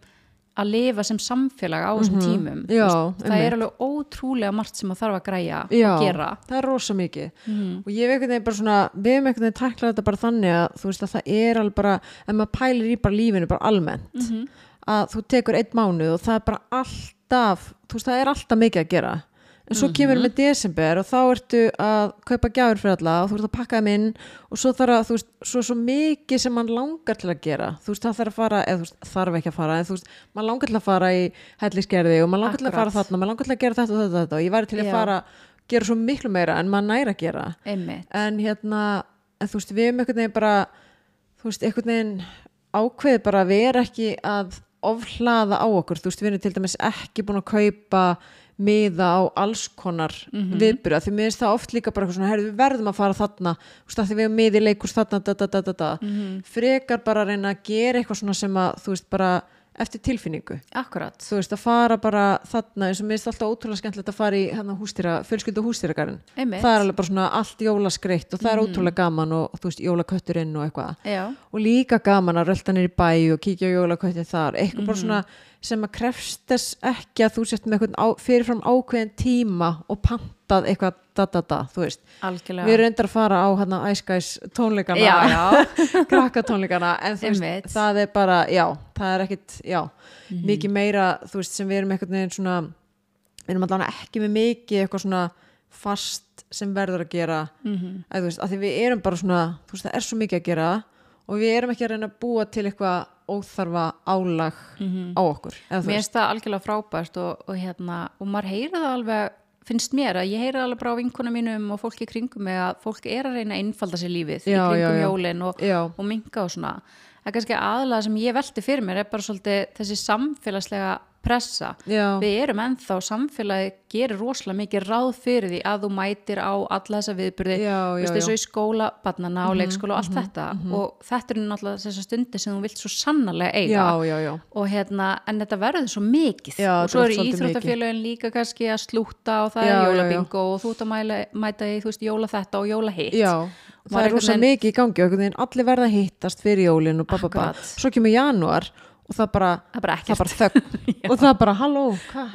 að lifa sem samfélag á þessum tímum. Mhm. Já, Þú veist, það er alveg ótrúlega margt sem að þarf að græja og gera. það er rosa mikið. Mhm. og ég veginn bara svona við hefum veginn tæklað þetta bara þannig að þú veist að það er alveg bara, ef maður pælir í bara lífinu bara almennt Mhm. að þú tekur einn mánuð og það er bara alltaf, þú veist það er alltaf mikið að gera en svo kemur Mhm. með desember og þá ertu að kaupa gjafir fyrir alla og þú ert að pakka þeim inn og svo þarf að, þú veist, svo, svo mikið sem mann langar til að gera, þú veist, það þarf að fara eða þú veist, þarf ekki að fara, en þú veist mann langar til að fara í hellisgerði og mann langar til að fara þarna, mann langar til að gera þetta og þetta, og þetta og ég væri til að Já. fara, gera svo miklu meira en mann næra að gera. Einmitt. En hérna, en þú veist, við erum einhvern veginn bara, þú veist, einhvern veginn ákveðið bara að vera ekki að ofhlaða á okkur, þú veist, við erum til dæmis ekki búin að kaupa miða á alls konar mm viðbyrja, því mér finnst það oft líka bara svona, herri, við verðum að fara þarna þú veist, að því við erum miði leikurs þarna da, da, da, da, da. frekar bara að reyna að gera eitthvað svona sem að, þú veist, bara eftir tilfinningu. Akkurat, þú veist, að fara bara þarna eins og mér finnst alltaf ótrúlega skemmtilegt að fara í hérna hústýra, fjölskyldu hústýragarinn það er alveg bara svona allt jólaskreitt og það Mhm. er ótrúlega gaman og þú veist jólakötturinn og eitthvað. Já, og líka gaman að rölda nýr í bæ og kíkja á jólaköttin þar. Eitthvað Mhm. bara svona sem að krefst þess ekki að þú sért með fyrirfram ákveðin tíma og pantað eitthvað da da da, þú veist. Algjörlega. Við reyndar að fara á hérna Guys tónleikana. Já, já, krakka tónleikana en þú veist, það er bara, já það er ekkit, já, Mhm. mikið meira þú veist, sem við erum eitthvað neginn svona við erum allavega ekki með mikið eitthvað svona fast sem verður að gera. Mhm. að þú veist, að því við erum bara svona þú veist, það er svo mikið að gera og við erum ekki að reyna að búa til eitthvað óþarfa álag á okkur eða þú Mhm. Mér finnst það algjörlega frábært og, og, hérna, og maður heyrir það alveg finnst mér að ég heyri það alveg bara á vinkona mínum og fólki í kringum mig að fólk er að reyna að innfalda sér lífið í Já, kringum já, já. jólin og, og minka og svona það er kannski aðalega sem ég velti fyrir mér er bara svolítið þessi samfélagslega pressa. Já. við erum ennþá samfélagi gerir rosalega mikið ráð fyrir því að þú mætir á alla þessa eins og í skóla, barnana og leikskóla og allt þetta. og þetta er náttúrulega þessar stundir sem þú vilt svo sannarlega eiga. Já, já, já. Og hérna, en þetta verður svo mikið. Og svo er eru svolítið íþróttafélögin líka kannski að slúta og það er jólabingo og þú ert að mæla, mæta í, þú veist, jóla þetta og jóla hitt það er rosa einhvern veginn- mikið í gangi og allir verða hittast fyrir jólin og bababa, Akkurat. svo kemur janúar og það bara, Það bara bara þögn. Og það bara halló,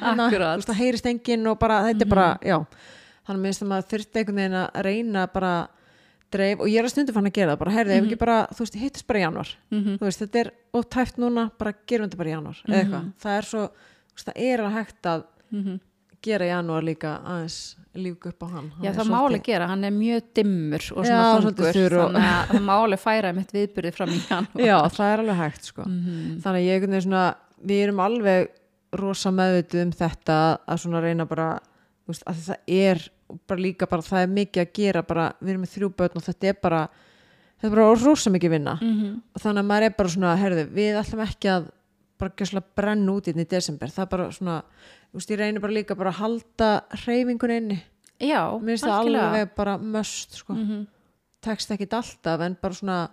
hérna, það heyrist enginn og bara, þetta er bara, já. Þannig minnst að maður þurfti einhvern veginn að reyna bara dreif og ég er að stundu fann að gera það, bara heyrði, ef ekki bara þú veist, hittist bara í januar, þú veist, þetta er of tæft núna, bara gerum þetta bara í januar eitthvað, það er svo, það er að hægt að gera í januar líka aðeins líka upp á hann Hann Já, er það svolítið- alveg gera, hann er mjög dimmur og Já, svona svolítið þungur og- þannig að það má alveg færa mitt viðburði fram í hann Já, það er alveg hægt sko. Mhm. þannig að ég veginn svona við erum alveg rosa meðvituð um þetta að svona reyna bara þú veist, að það er bara líka bara það er mikið að gera bara, við erum með þrjú börn og þetta er bara þetta er bara rosa mikið vinna Mhm. og þannig að maður er bara svona, herðu, við ætlum ekki að bara gjössalega brenna út þetta í desember. Það er bara svona, þú veist, ég reynir bara líka bara að halda hreyfingun inni. Já, mér finnst það alveg bara möst sko. Mhm. tekst ekkit alltaf en bara svona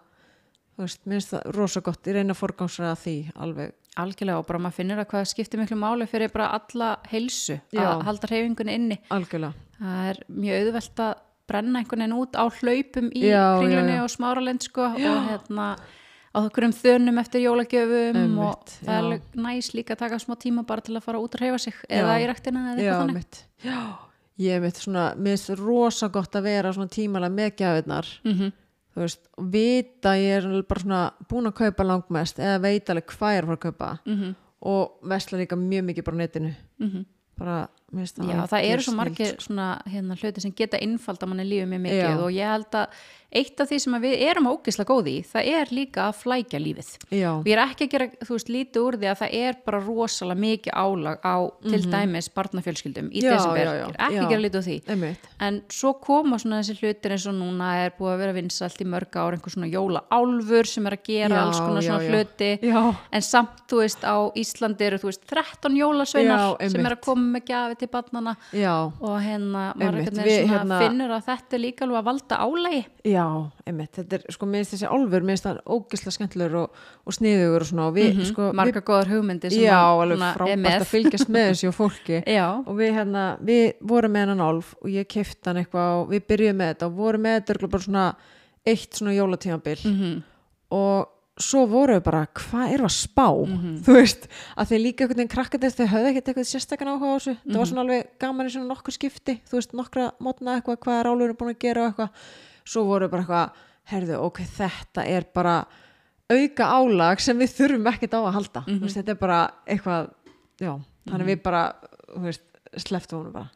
þú veist, mér finnst það rosa gott. Ég reyna að forgangsraða því alveg. Algjörlega og bara maður finnur að hvað skiptir miklu máli fyrir bara alla heilsu Já. að halda hreyfingunni inni. Algjörlega. Það er mjög auðvelt að brenna einhvern veginn út á hlaupum í kringlunni og smáralind sko og hérna á okkur um þönum eftir jólagjöfum Einmitt, og það er já. alveg næs líka að taka smá tíma bara til að fara út að hreyfa sig eða í ræktina eða já, eitthvað þannig mitt já, ég mitt svona, mér finnst rosa gott að vera svona tímalega með gjafirnar mm þú veist, og vita ég er bara svona búin að kaupa langmest eða veit alveg hvað ég er að fara að kaupa. -hmm. og vesla líka mjög mikið bara netinu. Bara, mér finnst það Já, það eru svo margir sko. svona hérna, hluti sem geta innfalda manni lífið mjög mikið Já. og ég held að eitt af því sem að við erum ógislega góði í, það er líka að flækja lífið. já, Og ég er ekki að gera, þú veist, lítið úr því að það er bara rosalega mikið álag á til dæmis barnafjölskyldum í desember. Ég er ekki að gera lítið úr því. einmitt En svo koma svona þessi hlutir eins og núna er búið að vera vinsalt í mörg ár einhver svona jólaálfur sem er að gera alls konar svona hluti en samt, þú veist, á Íslandi eru, þú veist, 13 jólasveinar sem er að koma með gjafi til barnana já, og hérna, Einmitt, við, hérna- finnur að þetta er líka alveg að valda álægi Já, einmitt, þetta er, sko, mér finnst þessi álfur, mér finnst það ógislega skemmtilegur og, og sniðugur og svona, og við, sko, Mhm, marga góðar hugmyndir við, sem já, alveg er frábært að fylgjast með þessu og fólki, Já, og við, hérna, við vorum með hennan álf og ég kefti hann eitthvað og við byrjuðum með þetta og vorum með þetta bara svona eitt svona jólatímabil. Mhm. og svo vorum við bara, hvað við að spá, Mhm. þú veist, að þeir líka einhvern veginn krakkandi þau höfðu ekkert eitthvað sérstakann áhuga á þessu, það Mhm. var svona alveg gaman í svona nokkur skipti, þú veist, nokkra mótna eitthvað, hvað er álfurinn búin að gera og eitthvað, svo vorum við bara eitthvað, herðu, ok, þetta er bara auka álag sem við þurfum ekkert á að halda, Mhm. þú veist, þetta er bara eitthvað, já, þannig við bara, þú veist, sleftum honum bara.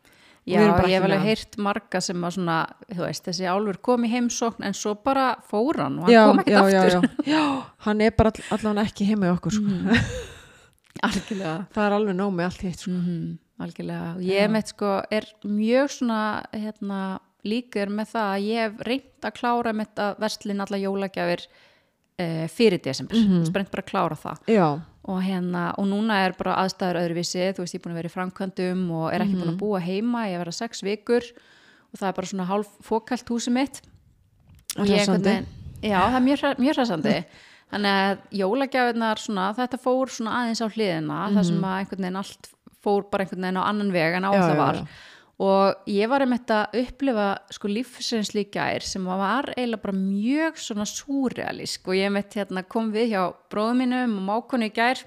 Já ég hef með alveg heyrt marga sem að svona, þú veist, þessi álfur kom í heimsókn en svo bara fór hann og hann já, kom ekkert aftur já, já, hann er bara all, allan ekki heima í okkur, sko. Mhm. Algjörlega. Það er alveg nóg með allt hitt, sko. mm Algjörlega, og ég meitt sko er mjög svona hérna, líkur með það að ég hef reynt að klára mitt að verslin alla jólagjafir uh, fyrir desember, mm -hmm. spennt bara að klára það. Já, og hérna, og núna er bara aðstæður öðruvísi, þú veist, ég er búin að vera í framkvæmdum og er ekki búin að búa heima, ég er að vera sex vikur og það er bara svona hálf fókalt húsið mitt. Og ég einhvern veginn já, það er mjög, mjög hressandi. Þannig að jólagjafinnar svona, þetta fór svona aðeins á hliðina þar sem að einhvern veginn allt fór bara einhvern veginn á annan veg en á Já, það já, var já. Og ég var einmitt að upplifa sko lífsinslíkjær sem var eiginlega bara mjög svona súrealísk og ég einmitt hérna kom við hjá bróðum mínum og mákonu í gær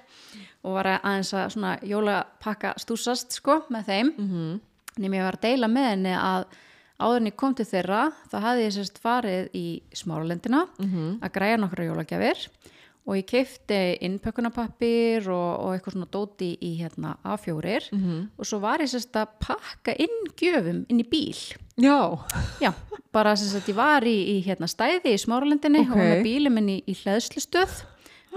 og var aðeins að svona jólapakka stúsast sko með þeim. Mm -hmm. nefnum ég var að deila með henni að áður en ég kom til þeirra þá hafði ég sérst farið í smáralendina að græja nokkra jólagjafir og ég keipti innpökkunarpappir og, og eitthvað svona dóti í hérna A4 Mhm. og svo var ég sérst að pakka inn gjöfum inn í bíl Já, Já, bara sem sagt ég var í, í hérna stæði í Smáralendinni Ok. og með bílum minn í, í hleðslustöð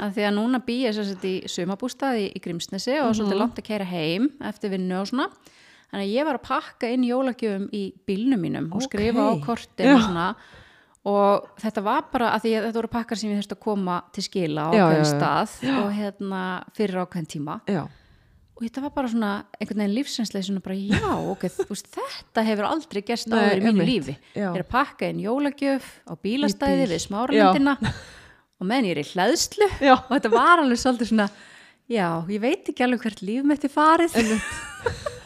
af því að núna bý ég sagt í sumabústaði í, Grímsnesi og svolítið langt að keira heim eftir vinnu og svona þannig að ég var að pakka inn jólagjöfum í bílnum mínum og Ok. skrifa á kortin Já. og svona og þetta var bara að því að þetta voru pakkar sem ég þurfti að koma til skila á ákveðin já, já. stað og hérna fyrir ákveðin tíma. Já, og þetta var bara svona einhvern veginn lífsreynslega svona bara já, ok, veist, þetta hefur aldrei gerst Nei, áður í mínu lífi. Ég er að pakka inn jólagjöf á bílastæði við smáralindina og meðan ég er í hlæðslu og þetta var alveg svolítið svona já, ég veit ekki alveg hvert líf mitt er farið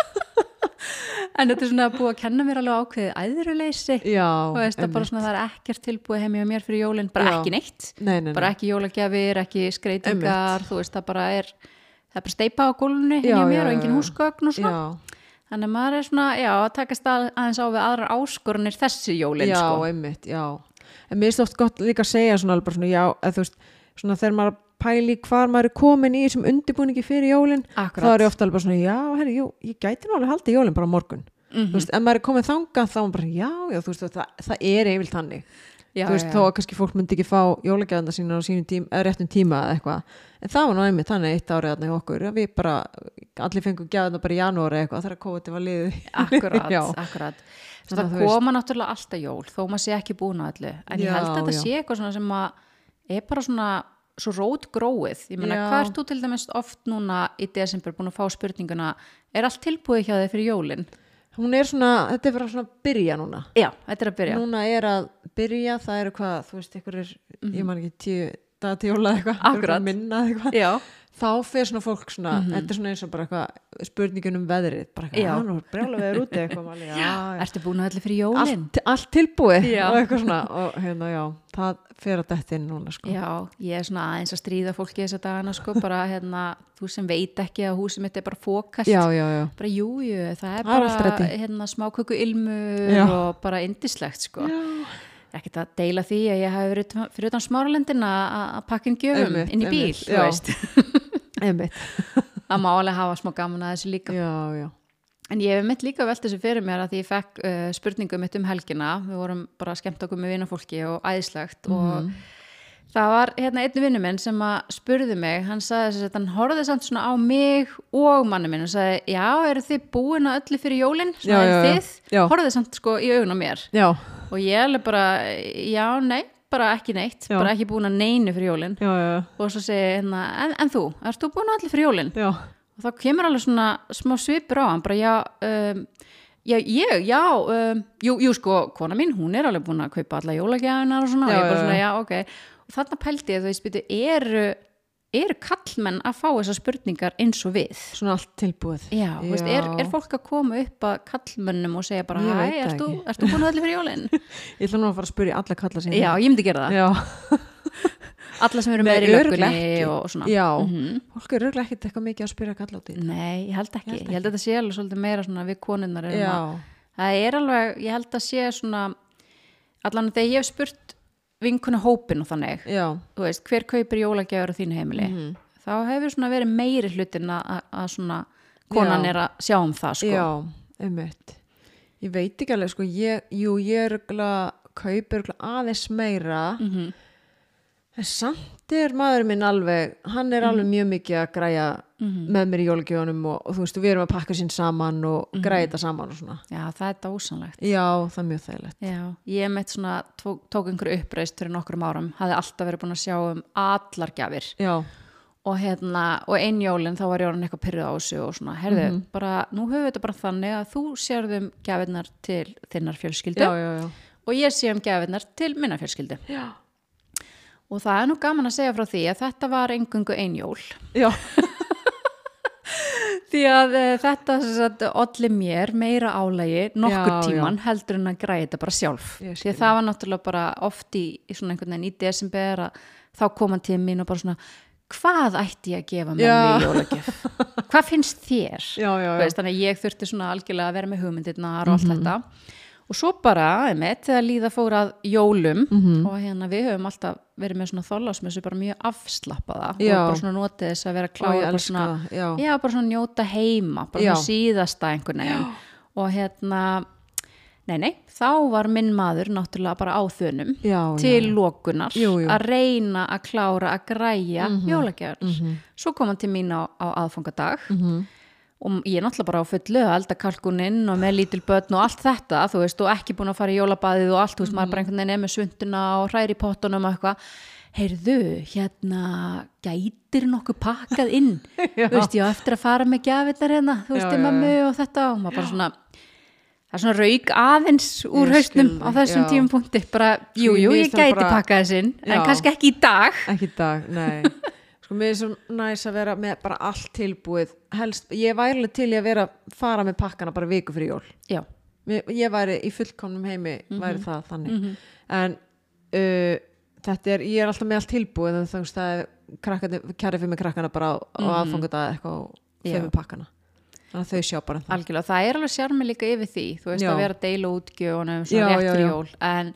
en þetta er svona búið að kenna mér alveg ákveðið æðruleysi já og veist að bara svona það er ekkert tilbúið heim hjá mér fyrir jólinn, bara Já. ekki neitt Nei, nei, nei. bara ekki jólagjafir, ekki skreitingar þú veist það bara er það er bara steipa á gólunni Já, hjá já, mér og já, engin já. húsgögn og svona Já, þannig að maður er svona, já, að takast að, aðeins á við aðrar áskorunir þessi jólinn já, sko. einmitt, já En mér er oft gott líka að segja svona alveg bara svona já, eða þú veist, svona þegar maður pæli hvar maður er komin í þessum undirbúningi fyrir jólin, Akkurat. þá er ég ofta alveg bara svona já, herri, jú, ég gæti alveg haldið jólin bara morgun, Mhm. þú veist, ef maður er komin þangað þá er bara, já, já, þú veist, það, það er yfirlt þannig, já, þú veist, já, þó að kannski fólk myndi ekki fá jólagjafna sína á sínum tíma, eða réttum tíma eða eitthvað, en það var nú einmitt þannig eitt árið þarna í okkur, að við bara allir fengum gjafna bara í janúari eitthvað þegar COVID var liðið akkurat, Já. akkurat að það koma náttúrulega alltaf jól þó maður sé ekki búin að öllu en ég Já, held að þetta já. sé eitthvað sem að er bara svona svo rót gróið. Ég meina hvað ert þú til dæmis oft núna í desember búin að fá spurninguna er allt tilbúið hjá þig fyrir jólin? hún er svona, þetta er bara svona að byrja núna. Já, þetta er að byrja. Núna er að byrja, það eru hvað þú veist, ykkur er, ég man ekki tíu daga til jóla eða eitthvað, minna eitthvað, Já, þá fer svona fólk svona, þetta er svona eins og bara eitthvað spurningun um veðrið, bara. Já. eitthvað, brjála veður úti eitthvað, já, já. ertu búin að öllu fyrir jólin? Allt, allt tilbúið Já. og eitthvað svona og hérna, já, það fer að detta inn núna sko. Já, ég er svona aðeins að stríða fólki þessa dagana sko, bara hérna, þú sem veit ekki að húsið mitt er bara fókast já, já, já, bara jú, jú, það er Það bara hérna, smáköku ilmur Já. og bara indislegt sko. ekkert að deila því að ég hafi verið fyrir utan smáralendin að pakka inn gjöfum inn í bíl, þú já. veist einmitt. Að má alveg hafa smá gaman að þessu líka. Já, já, en ég hef mitt líka velt þessu fyrir mér að ég fekk uh, spurningu mitt um helgina. Við vorum bara að skemmta okkur með vinafólki og æðislegt Mhm. og það var hérna einn vinnu minn sem að spurði mig, hann sagði þess að hann horfði samt svona á mig og manni minn og sagði, já, eru þið búin að öllu fyrir jólin, Já, svona já, já. þið? Já. horfði samt sko í augun á mér. Já, og ég alveg bara, já, nei bara ekki neitt, Já. bara ekki búin að neinu fyrir jólin. Já, já, og svo segi hérna, en, en þú, ert þú búin að allir fyrir jólin? Já, og þá kemur alveg svona smá svipur á hann bara já, um, já ég, já um, jú, jú sko, kona mín, hún er alveg búin að kaupa alla jólagjafinar og svona, Já, og ég bara svona, já. ok. Og þarna pældi ég, þú veist, byrju, eru eru kallmenn að fá þessar spurningar eins og við svona allt tilbúið Já, þú veist, er, er fólk að koma upp að kallmönnum og segja bara, hæ, ert þú, ekki. búin að allir fyrir jólin? ég ætla nú að fara að spyrja alla kalla sína Já, ég myndi gera það. já, Alla sem eru meður í löggunni ekki. og svona. já. Mhm. fólk er röglega ekkert eitthvað mikið að spyrja kalla út í þetta. Nei, ég held ekki. Ég held Ég held að þetta sé alveg svolítið meira svona við konunnar já, það er alveg, ég held að sé svona allan þegar ég hef spurt vinkunu hópin og þannig veist, hver kaupir jólagjafur á þínu heimili Mhm. þá hefur svona verið meiri hlutin að, svona konan Já. er að sjá um það sko. já, einmitt ég veit ekki alveg sko ég, jú, ég er kaupir aðeins meira Mhm. en samt er maður minn alveg hann er alveg mjög mikið að græja Mhm. með mér í jólagjónum og, og þú veist, við erum að pakka sín saman og Mhm. græja þetta saman og svona já, það er dásanlegt já, það er mjög þægilegt já, ég mitt svona tók, tók einhverju uppreist fyrir nokkrum árum, hafði alltaf verið búin að sjá um allar gjafir já, og hérna, og einn jólin þá var orðin eitthvað pyrrið á þessu og svona, herðu, Mhm. bara, nú höfum við þetta bara þannig að þú sérðum gjafirnar til þinnar fjölskyldu já, já, og ég sé um gjafirnar til minnar fjölskyldu já. Og það er nú gaman að segja frá því að þetta var engungu ein jól já. því að e, þetta olli mér meira álægi nokkur Já, tíman heldur en að græða þetta bara sjálf því að það var náttúrulega bara oft í, í svona einhvern veginn í desember að þá kom hann til mín og bara svona hvað ætti ég að gefa Já. mig í jólagjöf hvað finnst þér já, já, já. veist, þannig að ég þurfti svona algjörlega að vera með hugmyndirnar og allt Mhm. þetta og svo bara, einmitt, þegar líða fór að jólum Mhm. og hérna við höfum alltaf verið með svona þólasmessu bara mjög afslappaða Já. og bara svona notið þess að vera ég bara svona, já. já, bara svona njóta heima bara Já. svona síðasta einhvern veginn og hérna nei, nei, þá var minn maður náttúrulega bara á þönum til jú. að reyna að klára að græja mm jólagjafir svo kom hann til mín á, á aðfangadag Mhm. Og ég er náttúrulega bara á fullu að elda kalkuninn og með lítil börn og allt þetta þú veist, og ekki búin að fara í jólabaðið og allt, þú veist, maður bara einhvern veginn er með svunduna og hræri í pottunum og eitthvað. Heyrðu, hérna gætir nokkuð pakkað inn? Þú veist, ég á eftir að fara með gjafirnar hérna, þú veist, í já, mömmu og þetta og maður bara svona það er svona rauk aðeins úr Ég hausnum á þessum já. tímapunkti. Bara, jú, Sko, jú, ég gæti bara- pakkað þess inn en kannski ekki í dag. Ekki í dag, nei sko mér er svo næs að vera með bara allt tilbúið. Helst, ég væri alveg til í að vera fara með pakkana bara viku fyrir jól. Já, ég væri í fullkomnum heimi Mhm. væri það þannig. En uh, þetta er, ég er alltaf með allt tilbúið en þú veist það er kæri fyrir mig krakkana bara á, á aðfangudag eitthvað og Mhm. Já. fyrir pakkana. Þannig að þau sjá bara um það. Algjörlega, það er alveg sjarmi líka yfir því. Þú veist Já. að vera að deila svona rétt fyrir jól. En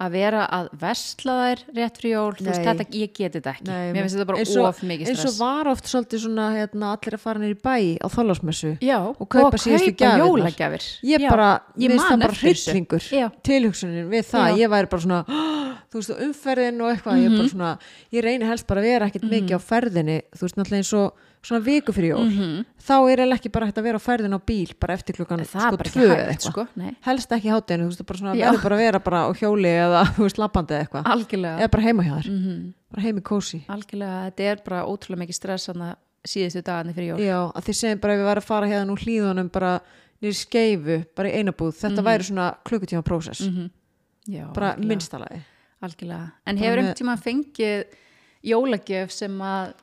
að vera að vesla þær rétt fyrir jól, þú veist, þetta, ég geti þetta ekki. Nei, mér finnst þetta bara of mikið eins og stress. var oft svolítið svona hérna, allir að fara nýr í bæ á þólasmessu já, og kaupa gjafirnar. jólagjafir. Ég bara, ég man bara eftir þessu. hryllingur. Tilhugsunin við það, Já. ég væri bara svona þú veist, umferðin og eitthvað ég, er Mhm. bara svona, ég reyni helst bara að vera ekkert mikið á ferðinni, þú veist, náttúrulega eins og svona viku fyrir jól, Mhm. þá er eiginlega ekki bara hægt að vera á ferðin á bíl, bara eftir klukkan sko tvö eða sko, helst ekki hátinu, þú veist, bara svona verður bara að vera bara á hjóli eða, þú veist, lappandi eða eitthvað. Eða bara heima hjá þér, Mhm. bara heimi kósi algjörlega, þetta er bara ótrúlega mikið stress síðustu dagarnir fyrir jól. Já, að þið segjum bara ef við varum að fara hérna úr hlýðunum bara nýri skeifu, bara í einabúð þetta væri svona klukkutíma prósess. Mhm. Já, bara algjörlega. minnstalagi algjörlega, en hefur einhvern tíma fengið jólagjöf sem að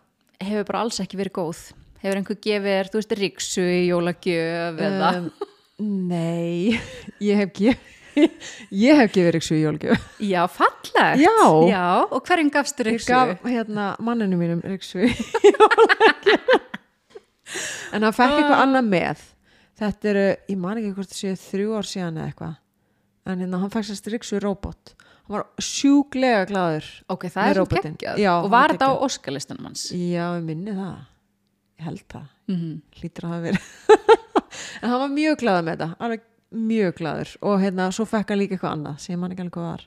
hefur bara alls ekki verið góð. Hefur einhver gefið þú veist, riksu í jólagjöf eða? Um, Nei, ég hef gefið ég hef gefið Riksu í jólgjöf já, fallegt. Já. já, og hverjum gafstu ég riksu? gaf hérna manninu mínum Riksu í jólgjöf en hann fekk eitthvað annað með. Þetta eru, ég man ekki hvort það séu þrjú ár síðan eða eitthvað. En hérna hann fekk sérst Riksu robot. hann var sjúklega glaður ok, það er svo geggjað. Og hann var var þetta á óskalistunum hans? Já, ég minni það. Ég held það, mm hlýtur að hafa verið. En hann var mjög glaður með þetta. Alveg mjög glaður. Og hérna, svo fekk hann líka eitthvað annað sem man ekki alveg var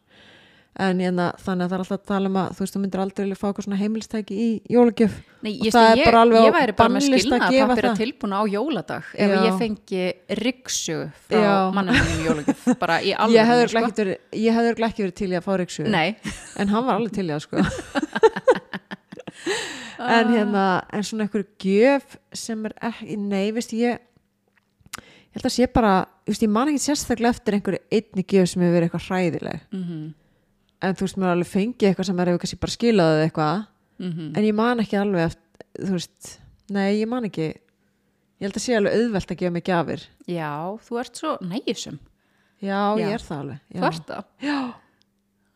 En hérna, þannig að það er alltaf að tala um að Þú veist, þú myndir aldrei vilja fá eitthvað svona heimilstæki í jólagjöf. Nei, ég, ég, ég væri bara með skilna að að pappir að tilbúna á jóladag ef Já. ég fengi riksu frá mannum í jólagjöf bara í alveg verið, ég hefði örugglega ekki verið til í að fá Riksu En hann var alveg til í það sko. En hérna, en svona einhver gjöf sem er ekki, nei, veist ég ég held að sé bara, ég man ekki sérstaklega eftir einhverju einni gjöf sem hefur verið eitthvað hræðileg. Mm en þú veist, mér alveg fengið eitthvað sem er hefur kannski bara skilaðið eitthvað. Mhm. en ég man ekki alveg eftir, þú veist nei, ég man ekki. Ég held að sé alveg auðvelt að gefa mig gjafir. Já, þú ert svo nægjusum já, Já. ég er það alveg já. Þú ert það? Já,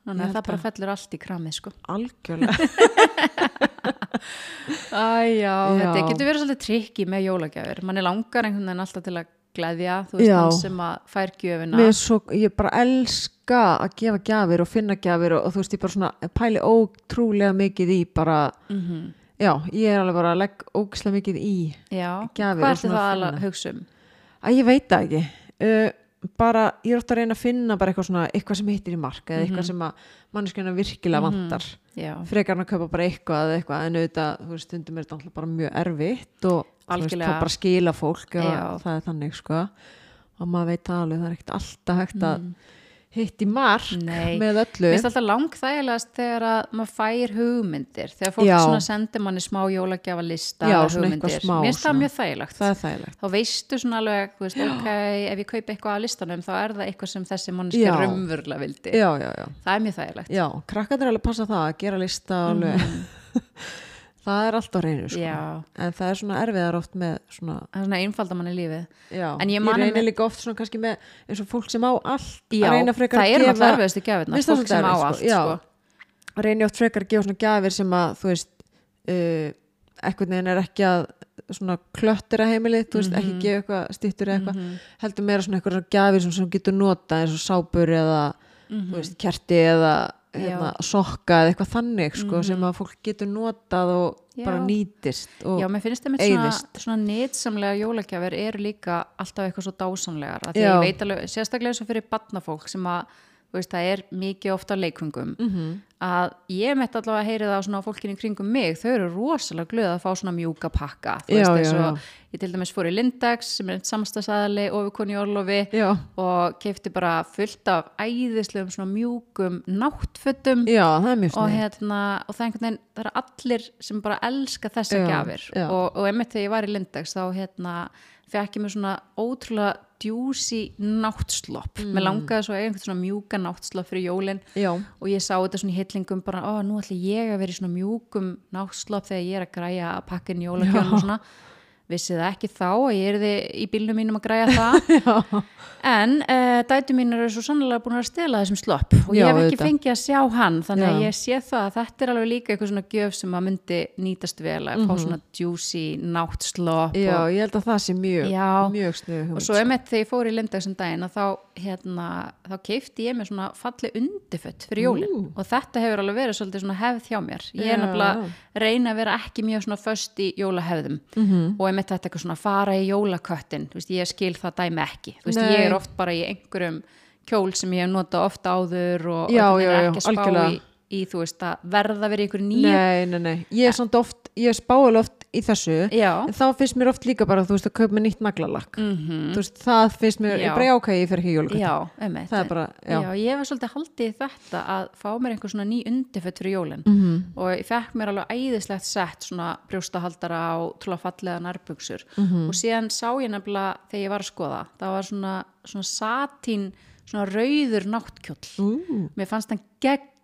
Þannig að það bara fellur allt í kramið sko. Algjörlega. Æ, já, Já. þetta getur verið svolítið trikki með jólagjafir. Mann er langar einhvern veginn alltaf til að gleðja þú veist Já. hann sem að fær gjöfina Mér er svo, ég bara elska að gefa gjafir og finna gjafir og, og þú veist, ég bara svona pæli ótrúlega mikið í bara, Mhm. já, ég er alveg bara að legg ógislega mikið í Já, gjafir hvað ertu svona það að hugsa um? að ég veit það ekki uh, bara, ég er ofta að reyna að finna bara eitthvað svona, eitthvað sem hittir í mark eða Mhm. eitthvað sem að manneskjana virkilega vantar Já, frekar en að kaupa bara eitthvað eða eitthvað en auðvitað, þú veist, stundum er þetta alltaf bara mjög erfitt og Algjörlega. þá bara skila fólk að það er þannig, sko. Og maður veit alveg, það er ekkert alltaf hægt að Mm. hitt í mark Nei. með öllu. Mér finnst alltaf langþægilegast þegar að maður fær hugmyndir þegar fólk sendir manni smá jólagjafa lista Já, hugmyndir. smá Mér finnst það mjög þægilegt. Það er þægilegt. Þá veistu svona alveg, veist, ok ef ég kaupi eitthvað á listanum þá er það eitthvað sem þessi manneski Já. raunverulega vildi. Já, já, já, það er mjög þægilegt. Já, krakkar er alveg passa það að gera lista alveg það er alltaf reynu, sko. Mhm. En það er svona erfiðar oft með svona, það er svona einfalda manni lífið. Já, En ég ég, reynir líka oft svona kannski með eins og fólk sem á allt Já, að reyna frekar það erfiðustu gjafirnar, Mér finnst það fólk sem á allt sko. Sko. reynir oft frekar að gefa svona gjafir sem að þú veist uh, ekkert neginn er ekki að svona klöttir að heimilið, þú veist, ekki gefa eitthvað stýttur eða eitthvað, heldur meira svona eitthvað gjafir sem, sem þú getur notað eins og sápur eða, þú veist, kerti eða hérna, sokka eða eitthvað þannig sko, sem að fólk getur notað og Já. bara nýtist og Já, mér finnst það með svona, svona nýtsamlega jólagjafir eru líka alltaf eitthvað svo alveg, sérstaklega eins og fyrir barnafólk sem að, veist, það er mikið ofta leikungum Mhm. að ég mitt allavega að heyri það á svona fólkinu í kringum mig, þau eru rosalega glöð að fá svona mjúka pakka, þú Já, veist, já, já. ég til dæmis fór í Lindex sem er einn samstagsæðali koni í Orlofi og keipti bara fullt af æðislegum svona mjúkum náttfötum er og hérna og það er einhvern veginn, það eru allir sem bara elska þessa já. og, og einmitt þegar ég var í Lindex þá hérna fekk ég mér svona ótrúlega djúsi náttslopp. Mm. mér langaði svo einhvern svona mjúka náttslopp fyrir jólin. Já, og ég sá þetta svona í hillingum bara, ó, nú ætla ég að vera í svona mjúkum náttslopp þegar ég er að græja að pakka inn jólakjörn og svona vissi það ekki þá að ég er í bílnum mínum að græja það. En uh, dætu mín eru svo sannlega búin að stela þessum slopp og ég Já, hef ekki auðvitað. fengið að sjá hann þannig að Já. ég sé það að þetta er alveg líka eitthvað svona gjöf sem að myndi nýtast vel að fá svona juicy náttslopp Mhm. já, og, ég held að það sé mjög mjög snið og svo emitt þegar ég fór í Lindex um daginn að þá, hérna, þá keifti ég mér svona falli undifött fyrir jólin. Ú. og þetta hefur alveg verið svolítið svona hefð hjá mér. Ég er nefnilega reyna að vera ekki mjög svona emitt þetta eitthvað svona fara í jólaköttin þú veist, ég skil það dæmi ekki. Þú veist, Nei. ég er oft bara í einhverjum kjól sem ég hef notað ofta áður og Já, já, er ekki að spá í, í þú veist að verða í einhverju nýju. Nei, nei, nei, ég er samt oft ég spá alveg oft í þessu Já. þá finnst mér oft líka bara, þú veist, að kaupa nýtt naglalakk Mhm. þú veist, það finnst mér, Já. bara ég fer ekki einmitt. Það er bara- já. ég var svolítið haldið þetta að fá mér einhver svona ný undirfött fyrir jólin Mhm. og ég fekk mér alveg æðislegt sett svona brjóstahaldara og trúlega fallega nærbuksur Mhm. og síðan sá ég nefnilega þegar ég var að skoða það var svona, svona satín svona rauður náttkjóll mér fannst hann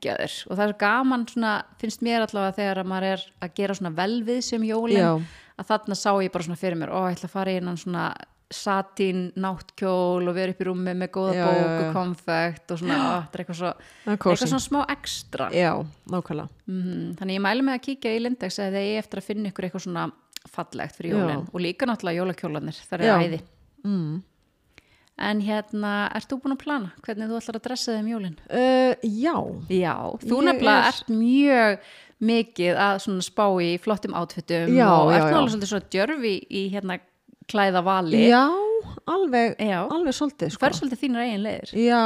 geggjaður og það er gaman svona, finnst mér allavega þegar að maður er að gera svona velvið sem jólin Já. að þarna sá ég bara svona fyrir mér ó, ég ætla að fara í innan svona satín náttkjól og vera upp í rúmi með góða Já, bók já, já. og konfekt og svona, þetta er eitthvað svo eitthvað svona smá ekstra Já, nákvæmlega mm, þannig ég mælu mig að kíkja í Lindex eða ég eftir að finna ykkur eitthvað svona fallegt fyrir Já. jólin og líka náttúrulega jólakjólanir, það Já. er æði mm. En hérna, ert þú búin að plana hvernig þú ætlar að dressa þig um jólin? uh, Já, Já, þú nefnilega er- ert mjög mikið að spá í flottum átfittum Já, og ert alveg svolítið svona djörfi í hérna klæða vali já, alveg Já. alveg svolítið, sko Hver svolítið þínar eigin leiðir? Já,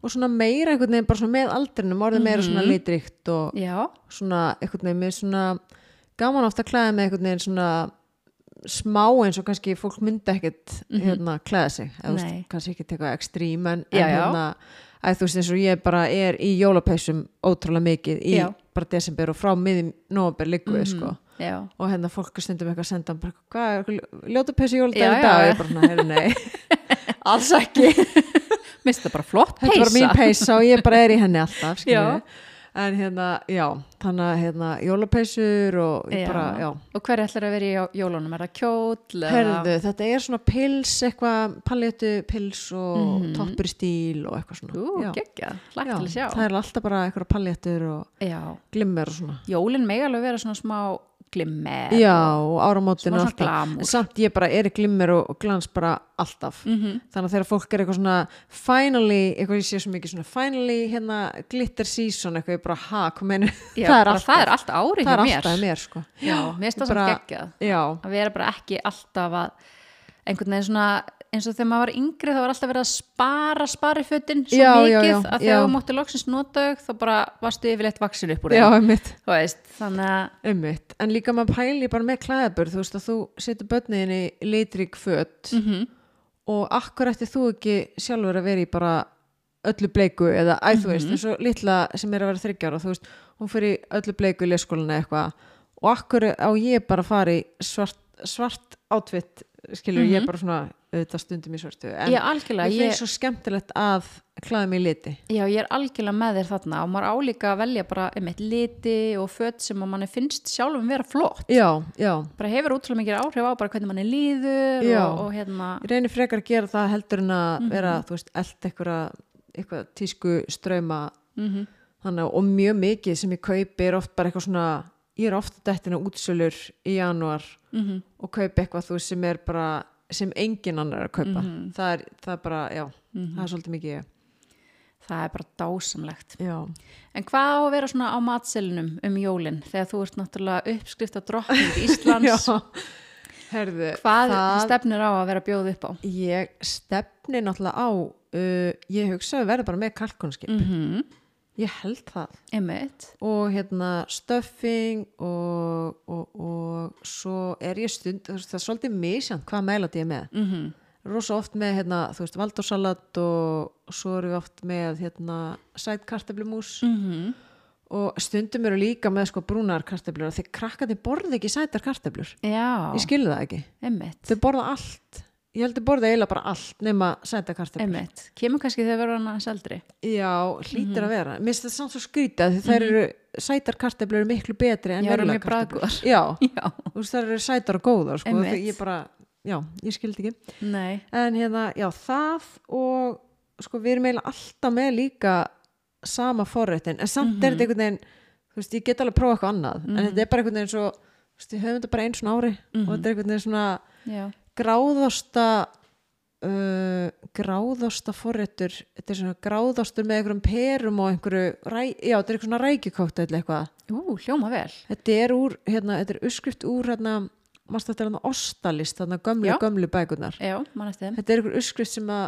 og svona meira einhvern veginn bara svona með aldrinum, orðið meira svona Mhm. litrikt og Já, svona einhvern veginn með svona gaman ofta að klæða með einhvern veginn svona smá eins og kannski fólk myndi ekkert hérna klæða sig eða Mhm. Kannski ekki teka ekstrím en, Já, en hérna að þú veist eins og ég bara er í jólapeysum ótrúlega mikið í Já. bara desember og frá miðjum nóvember liggu við Mhm. sko já og hérna fólk stundum eitthvað að senda bara, hvað er ljóta peysu Já, jóladag já, í dag já. ég bara heyrðu nei alls ekki Mér finnst það bara flott þetta var mín peysa peysa og ég bara er í henni alltaf Já. En hérna, já þannig að hérna, jólapeysur og Já. bara, já Og hver ætlar að vera í jó- jólunum? Er það kjóll? Herðu, þetta er svona pils, eitthvað paljetu pils og Mhm. toppur í stíl og eitthvað svona Ú, geggja, hlagt Já, til að sjá það er alltaf bara eitthvað paljetur og Já, glimmer og svona jólin megi alveg vera svona smá glimmer Já, og áramótin og alltaf glamúr. En samt ég bara er í glimmer og, glans bara alltaf. Mhm. þannig að þegar fólk er eitthvað svona finally, eitthvað ég sé svo mikið svona finally hérna glitter season eitthvað ég bara ha, meinu, Já, það er það er alltaf árið það hjá er mér. alltaf mér sko. Já, mér finnst það svona geggjað. að vera bara ekki alltaf að einhvern veginn svona eins og þegar maður var yngri þá var alltaf verið að spara sparifötin svo Já, mikið já, að já. þegar þú mátti loksins nota þau þá bara varstu yfirleitt vaksin upp úr þú veist, þannig að Einmitt, en líka maður pæli bara með klæðabur þú veist að þú setur börnin í litrík föt mm og akkur eftir þú ekki sjálfur að vera í bara öllu bleiku eða æ, þú veist, eins og litla sem er að vera þryggjára, þú veist, hún fyrir öllu bleiku í leskólinu eitthvað. Og akkur á ég bara að í svart, svart átvitt, skilur ég bara svona auðvitað stundum í svartu en ég finnst svo skemmtilegt að klæða mig í liti já, ég er algjörlega með þér þarna og maður álíka að velja bara einmitt liti og fött sem að manni finnst sjálfum vera flott já, já, bara hefur útrúlega mikið áhrif á hvernig manni líður Já. og, og hérna ég reynir frekar að gera það heldur en að Mhm. vera, þú veist, eld eitthvað, eitthvað tísku ströma mm þannig, að- og mjög mikið sem ég kaupi er oft bara eitthvað svona ég er ofta dættina útsölur í janúar Mhm. og kaupa eitthvað þú sem er bara sem engin annar er að kaupa. Mhm. það, er, það er bara, já, það er svolítið mikið það er bara dásamlegt. Já, en hvað á að vera svona á matselinum um jólin þegar þú ert náttúrulega uppskrifta drottning Íslands? Já. herðu hvað það, stefnir á að vera bjóð upp á? Ég stefni náttúrulega á uh, ég hugsa að verða bara með kalkonskip mm -hmm. Ég held það. Einmitt. Og hérna stuffing og, og, og svo er ég stund það er svolítið misjant hvað meðlæti ég er með. Mm -hmm. rosa oft með hérna, þú veist, valdórsalat og, svo erum við oft með hérna, sæt kartöflumús. Mhm. og stundum eru líka með sko brúnar kartöflur og þeir krakkandi borða ekki sætar kartöflur. Já, ég skilði það ekki, einmitt. Þau borða allt ég held að borða eiginlega bara allt nema einmitt, kemur kannski þegar verður hann aðeins eldri. Já, hlýtir að vera. Mér finnst það samt svo skrítið því þær eru sætar kartöflur eru miklu betri en eru kartöflur. bragðgóðar. já, já, þú veist þær eru sætar og góðar sko, ég bara, já, ég skildi ekki. Nei. En hérna, já, það og sko, við erum eiginlega alltaf með líka sama forréttin. En samt er þetta einhvern veginn þú veist, ég get alveg prófa eitthvað annað. En þetta er bara einhvern veginn svo þú veist, við höfum þetta bara eins svona ári. Og þetta er einhvern veginn svona já, gráðosta uh, gráðosta forréttur þetta er svona gráðostur með einhverjum perum og einhverju, ræ, já, þetta er eitthvað svona rækjukókt eða eitthvað. Ú, hljóma vel. Þetta er úr, hérna, þetta er uppskrift úr hérna, þetta er hérna ostalist þarna gömlu, Já. gömlu bækunar já, mannast þeim. Þetta er einhver uppskrift sem að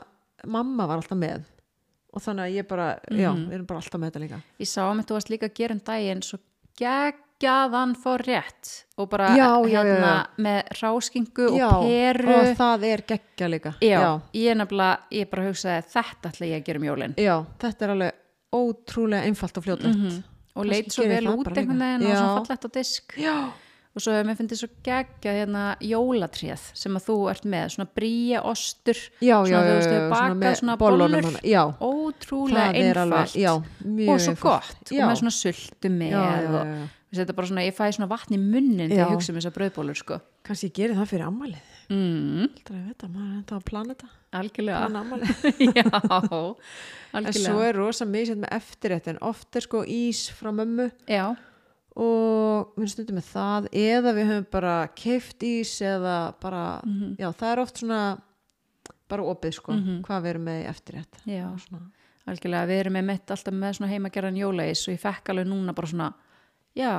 mamma var alltaf með. Og þannig að ég bara, já, Mhm. við erum bara alltaf með þetta líka. Ég sá að þú varst líka að gera um daginn svo geggjaðan fór rétt og bara Já, já, hérna já. með ráskingu og peru. og það er geggja líka. Ég er nefnilega, ég bara hugsaði þetta ætla ég að gera um jólin. Já, þetta er alveg ótrúlega einfalt og fljótlegt. Mhm. og Kannski leit svo vel út einhvern veginn og svo fallegt á disk. Já, og svo hefur mér fundið svo geggjað hérna jólatréð sem að þú ert með svona bríja ostur já, já, svona þú veist þau bakað með svona bollur. ótrúlega er alveg, einfalt. já, og svo einfalt. gott já, og með svona sultu með já, og. Þetta er bara svona, ég fæ svona vatn í munnin þegar ég hugsa um þessar brauðbólur sko. Kannski ég geri það fyrir ammalið mm, Aldrei að vita, maður er enda að plana þetta. Algjörlega. Plana ammalið en svo er rosa misjönd með eftirréttin oft er sko ís frá mömmu. Já, og við stundum með það eða við höfum bara keift ís eða bara, Mhm. já það er oft svona bara opið sko, hvað við erum með í eftirrétt. Já, algjörlega við erum með mitt alltaf með svona heimagerðan jólaís og ég fekk alveg núna bara svona já,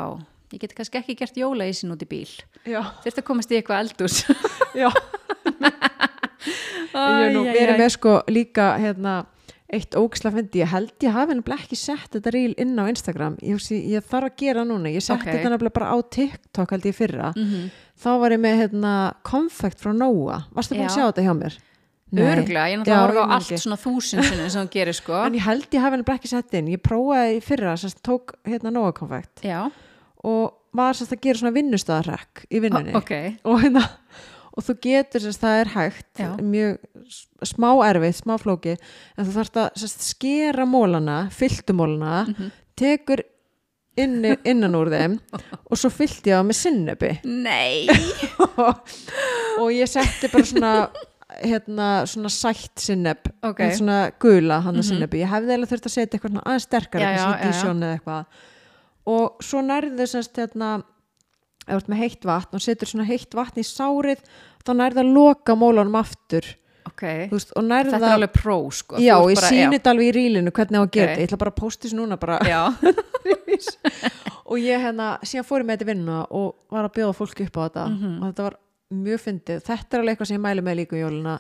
ég get kannski ekki gert jólaísin út í bíl. Já, þurft að komast í eitthvað eldús já. Er nú verið með sko líka hérna eitt ógislega fyndi, ég held ég hafi nefnilega ekki sett þetta ríl inn á Instagram. Ég, hugsi, ég þarf að gera núna, ég setti Ok. þetta nefnilega bara á TikTok held ég fyrra. Mm þá var ég með hérna konfekt frá Nóa, varstu búin að Já. sjá þetta hjá mér? Nei. Örglega, ég náttúrulega horfa á allt ekki. svona þúsundsunum sem hún gerir sko. En ég held ég hafi nefnilega ekki sett inn. Ég prófaði fyrra, sérst, tók hérna Nóa konfekt Já, og var sérst að gera svona vinnustæðarrekk í vinnunni. Ok. Og hérna og þú getur sérst það er hægt. Já. mjög smá erfið, smá flóki en þú þarfst að sérst, skera mólana fylltumólana Mhm. tekur inn, innan úr þeim og svo fyllti ég það með sinnebi Nei. Og, og ég setti bara svona hérna svona sætt sinneb Ok. svona gula hann að Mhm. sinnebi ég hefði eiginlega þurft að setja eitthvað svona aðeins sterkara Já, já. dísjón eða eitthvað. Og svo nærðu semst hérna þú ert með heitt vatn og setur svona heitt vatn í sárið þá nærðu að loka mólunum aftur. Ok, þú veist, og nærðu þetta er alveg pró sko. Já, ég bara- sýni þetta alveg í rílinu hvernig á að gera Ok. þetta, ég ætla bara að posta þessu núna bara. Og ég hérna, síðan fór ég með þetta í vinnuna og var að bjóða fólki upp á þetta. Mhm. og þetta var mjög fyndið þetta er alveg eitthvað sem ég mæli með líka í jóluna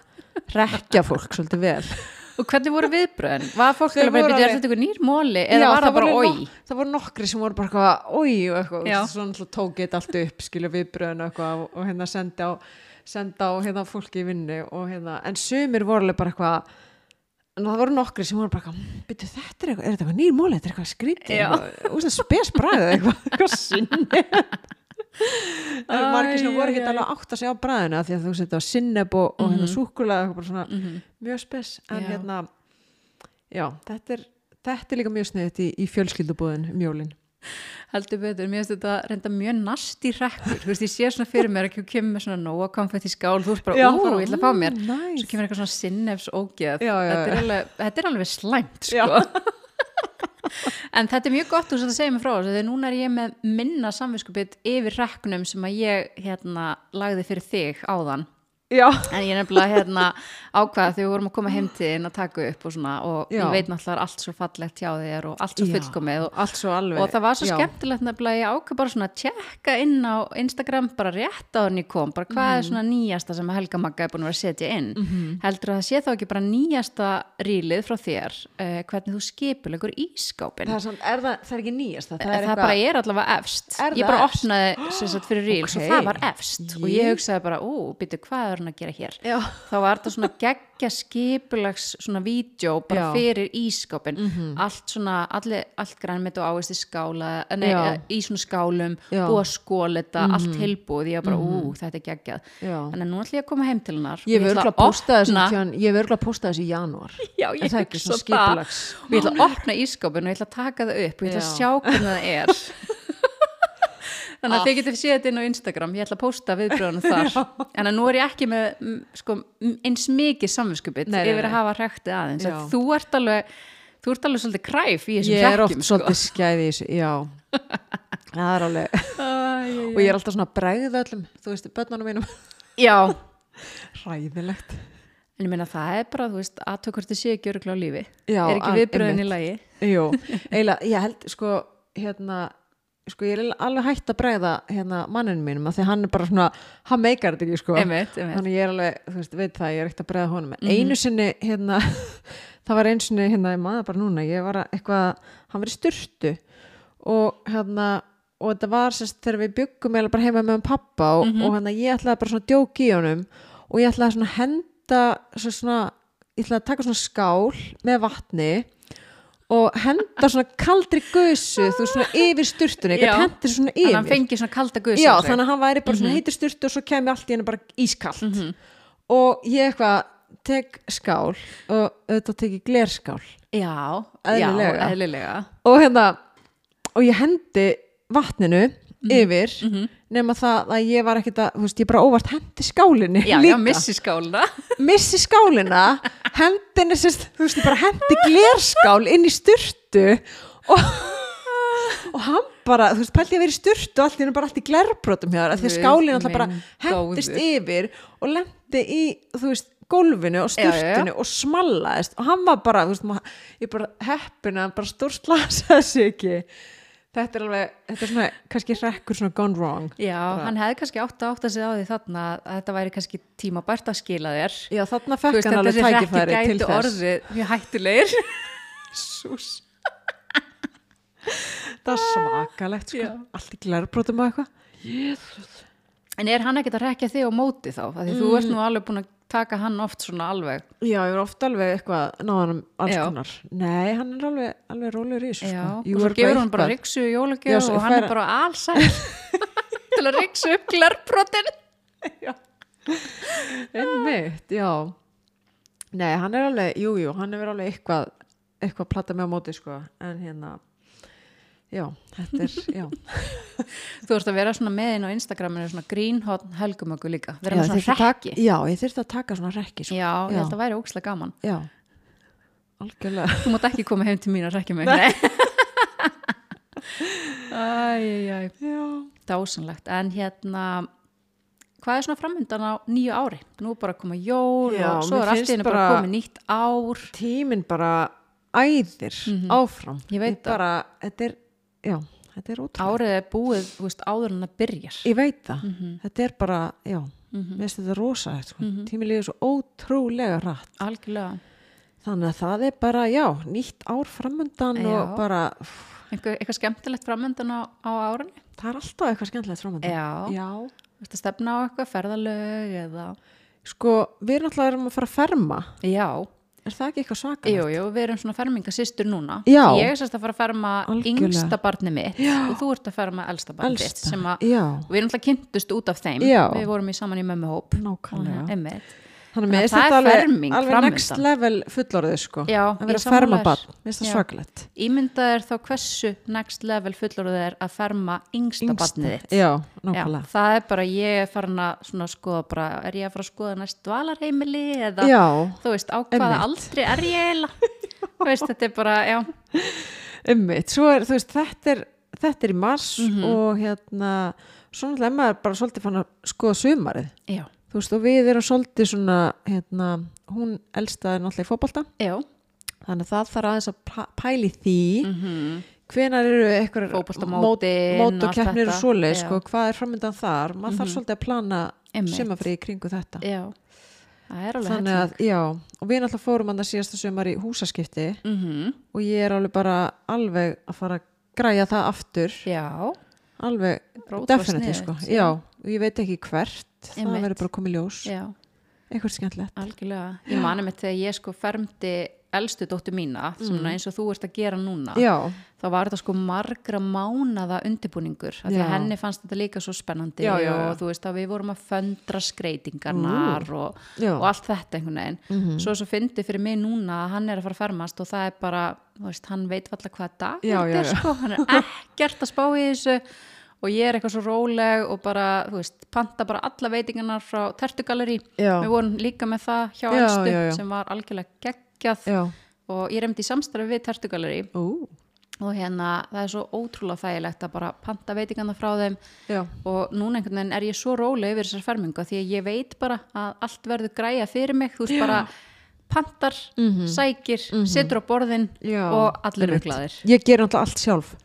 rekja fólk svolítið vel og hvernig voru viðbröðin? Var fólk alveg voru byrja, þetta eitthvað nýr móli eða var það bara oi? það voru nokkri sem voru bara eitthvað oi og eitthvað, Já. og svo náttúrulega tók þetta allt upp skilja viðbröðin eitthvað og, hérna senda á, senda á hérna fólki í vinnu og hérna, en sumir voru alveg bara eitthvað en það voru nokkri sem voru bara eitthvað byrju þetta er eitthvað, er þetta eitthvað nýr móli, þetta er eitthvað skrítið Já. og það spes bræðið eitthvað, eitthvað það eru margir sem voru ekki alveg átt að segja á bræðinu af því að þú setja á sinneb og, og hérna Mhm. súkulega eitthvað bara svona Mhm. mjög spes en Já. hérna já, þetta er, þetta er líka mjög sniðið í, í fjölskyldubúðin um jólin heldur betur, mér finnst þetta reynda mjög nasti rekkur, þú veist, ég sé svona fyrir mér að þú kemur með svona nóa konfett í skál þú ert bara, ú, ég ætla að fá mér mm, nice. svo kemur eitthvað svona sinnefs ógeð þetta, er alveg, þetta er alveg slæmt sko. En þetta er mjög gott þú sem það segir mig frá þessu þegar núna er ég með minna samvinskupið yfir reknum sem að ég hérna lagði fyrir þig áðan já, en ég er nefnilega hérna ákvaða þegar við vorum að koma heim til þín að taka upp og svona og Já. ég veit náttúrulega allt svo fallegt hjá þér og allt svo fullkomið og, allt svo og það var svo já. skemmtilegt nefnilega ég ákvað bara svona að tjekka inn á Instagram bara rétt á henni kom bara hvað Mhm. er svona nýjasta sem Helga Magga er búin að setja inn? Heldur að það sé þá ekki bara nýjasta rílið frá þér uh, hvernig þú skipulegur ískápin það er, samt, er það, það er ekki nýjasta það það, er bara er allavega efst. Er ég það bara opnaði hann að gera hér Já. þá var þetta svona geggja skipulags svona vídeo bara Já. Mhm. fyrir ískápin allt svona, allir, allt grænmett og ávist í skála nei, Já. eh, í svona skálum. Mhm. búið að skóla þetta allt tilbúið, ég var bara, ú, þetta er geggjað Já. þannig að nú ætlum ég að koma heim til hennar ég hef örgulega að þessu opna- hef þessu í janúar Já, ég það ekki svona skipulags og ég ætla að opna ískápin og ég ætla að taka það upp og ég ætla að Já. sjá hvernig það er þannig að þið getið séð þetta inn á Instagram. Ég ætla að posta viðbröðunum þar. En nú er ég ekki með sko, eins mikið nei, yfir að hafa hrektið aðeins. Að þú ert alveg þú ert alveg svolítið kræf í þessum ég er oft sko. svolítið skæði í þessu já, það er alveg og ég er alltaf svona að bregða öllum þú veist, börnunum mínum. Já, ræðilegt en ég meina það er bara þú veist, aðtök hvort þið séu ekki öruglega á lífi. Já, er ekki viðbröðin í lagi? Jú, eiginlega, ég held sko hérna, sko ég er alveg hægt að bregða hérna manninu mínum að því hann er bara svona, hann meikar þetta ekki sko Einmitt, einmitt. þannig ég er alveg, þú veist, veit það, ég er ekkert að bregða honum Mhm. einu sinni, hérna það var einu sinni, hérna, ég maður bara núna ég var að eitthvað, hann var í styrtu og hérna og þetta var sérst þegar við byggum eða bara heima með hann pappa og, Mhm. og hérna ég ætlaði bara svona að djóki í honum og ég ætlaði svona henda svo svona, ég ætlaði að taka svona skál með vatni og henda svona kaldri gusu þú veist svona yfir sturtunni hendi svona þannig að yfir. hann fengi svona kalda guðs já þannig að hann væri bara svona heitir sturtu og svo kemi allt í henni bara ískalt. Og ég eitthvað tek skál og auðvitað teki glerskál. Já, Eðlilega. já, eðlilega. Og hérna og ég hendi vatninu Mhm. yfir nema það að ég var ekkit að þú veist, ég bara óvart hendi skálinni já, já, missi skáluna missi skálina hendinni þú veist, ég bara hendi glerskál inn í sturtu og, og hann bara, þú veist, pælti ég að vera í sturtu og allt henni bara allt í glerbrotum af því skálinn alltaf bara hendist yfir og lendi í, þú veist, gólfinu og Já, já, já. og smallaðist og hann var bara, þú veist, maður, ég bara heppin að hann bara stór slasaði sig ekki þetta er alveg, þetta er svona kannski rekkur svona gone wrong. Já, hann hefði kannski átt að átta sig á því þarna að þetta væri kannski tímabært að skila þér. Já, þarna Þú fekk veist, hann alveg tækifæri til þess. orðið mjög hættulegir. Sús. Það er svakalegt sko. Allt í glerbrotum og eitthvað. En er hann ekkert að rekja þig á móti þá? Því þú Mm. ert nú alveg búin að taka hann oft svona alveg. Já, ég er ofta alveg eitthvað náðanum alls Já. konar. Nei, hann er alveg, alveg rólegur í þessu sko. og svo gefur hann bara riksu í jólagjöf og hann fær- er bara allsæl til að riksu upp glerbrotin. Einmitt, já. Nei, hann er alveg, jú, jú, hann er alveg eitthvað eitthvað platta með á móti sko. En hérna Já, þetta er, já Þú ert að vera svona með inn á Instagraminu svona greenhot helgumöggu líka vera með svona að rekki já, ég þurfti að taka svona rekki sko. Já, ég Já. held að væri ókslega gaman já. Algjörlega Þú mátt ekki koma heim til mín að rekja mig Nei Æjæjæj Já dásanlegt, en hérna hvað er svona framöndan á nýju ári? Nú er bara að koma jól Já, og svo er allt henni bara bara- komið nýtt ár tíminn bara æðir áfram Mhm. Ég veit það. bara, þetta er, já, þetta er ótrúlega árið er búið, þú veist, áður en það byrjar. Ég veit það, Mhm. þetta er bara já, mér finnst þetta rosa sko. tíminn líður svo ótrúlega rætt algjörlega, þannig að það er bara, já, nýtt ár framöndan Já. og bara Einhver, eitthvað skemmtilegt framöndan á, á árinu? Það er alltaf eitthvað skemmtilegt framöndan Já. já. Þú veist að stefna á eitthvað ferðalög eða, sko, við erum alltaf erum að fara að ferma. Já, er það ekki eitthvað svaka? jú, jú, við erum svona fermingasystur núna Já. ég er sérst að fara að ferma Algjörlega. yngsta barni mitt Já. og þú ert að ferma elsta barni Elsta, sem að við erum alltaf kynntust út af þeim Já. við vorum í saman í mömmuhóp nákvæmlega Einmitt. Þannig að það þetta er ferming alveg framundan. next level fullorðið sko Já, að vera að ferma barn, mér finnst það Já. svakalegt Ímyndað er þá hversu next level fullorðið er að ferma yngsta barnið þitt. Já, nákvæmlega það er bara, ég er farin að svona skoða bara, er ég að fara að skoða næst dvalarheimili eða, Já, þú veist, á hvaða einmitt. aldri er ég eiginlega? Þú veist, þetta er bara, já, ummitt, svo er, þú veist, þetta er þetta er í mars Mhm. og hérna, svo náttúrulega er bara svolítið fann að skoða sumarið já, þú veist, og við erum svolítið svona hérna, hún elsta er náttúrulega í fótbolta. Já. Þannig að það þarf aðeins að pæ- pæla í því mm hvenar eru eitthvað mót og keppnir og svoleið, sko, hvað er framöndan þar? Maður þarf Mhm. svolítið að plana sumarfrið í kringu þetta. Já, það er alveg þannig að, já, og við náttúrulega fórum að síðasta sumar í húsaskipti. Mm -hmm. og ég er alveg bara alveg að fara að græja það aftur. Já, alveg sniðugt, sko, já, og ég veit ekki hvert það Einmitt. verður bara að koma í ljós. Já. Eitthvað skemmtilegt. Algjörlega, ég mani mig þegar ég sko fermdi elstu dóttu mína, mm. eins og þú ert að gera núna, já, þá var þetta sko margra mánaða undirbúningur, af því að henni fannst þetta líka svo spennandi Já, og þú veist að við vorum að föndra skreitingarnar og, já, og allt þetta einhvern veginn. Mhm. Svo svo fyndi fyrir mig núna að hann er að fara að fermast og það er bara, þú veist, hann veit valla hvað dag þetta er sko, hann er ekkert að spá í þessu og ég er eitthvað svo róleg og bara, þú veist, panta bara alla veitingarnar frá Tertugalleri já, Við vorum líka með það hjá Já, elstu já, já. sem var algjörlega geggjað. Já, og ég remdi í samstarfi við Tertugalleri ú, og hérna það er svo ótrúlega þægilegt að bara panta veitingarna frá þeim. Já, og núna einhvern veginn er ég svo róleg yfir þessar ferminga því að ég veit bara að allt verður græja fyrir mig, þú veist bara pantar, Mhm. sækir, setur á borðin já og allir eru glaðir. ég ger náttúrulega allt sjálf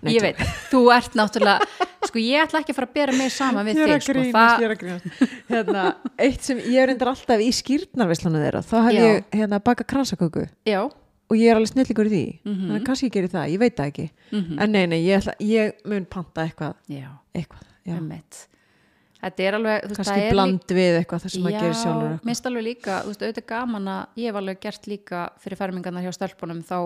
Nei, Ég veit, þú ert náttúrulega, sko ég ætla ekki að fara að bera mig saman við þig, sko, það, hérna, eitt sem ég er reyndar alltaf í skýrnarvislanu þeirra, þá hef Já. ég hérna baka kransaköku já, og ég er alveg snillingur í því. Mhm. þannig að kannski ég gerir það, ég veit það ekki. Mhm, en nei, nei, ég, ætla, ég mun panta eitthvað. Já, eitthvað, er alveg, veist, kannski bland við eitthvað það sem maður gerir sjálfur. minnst alveg líka, þú veist, auðvitað gaman að ég hef alveg gert líka fyrir fermingarnar hjá stelpunum þá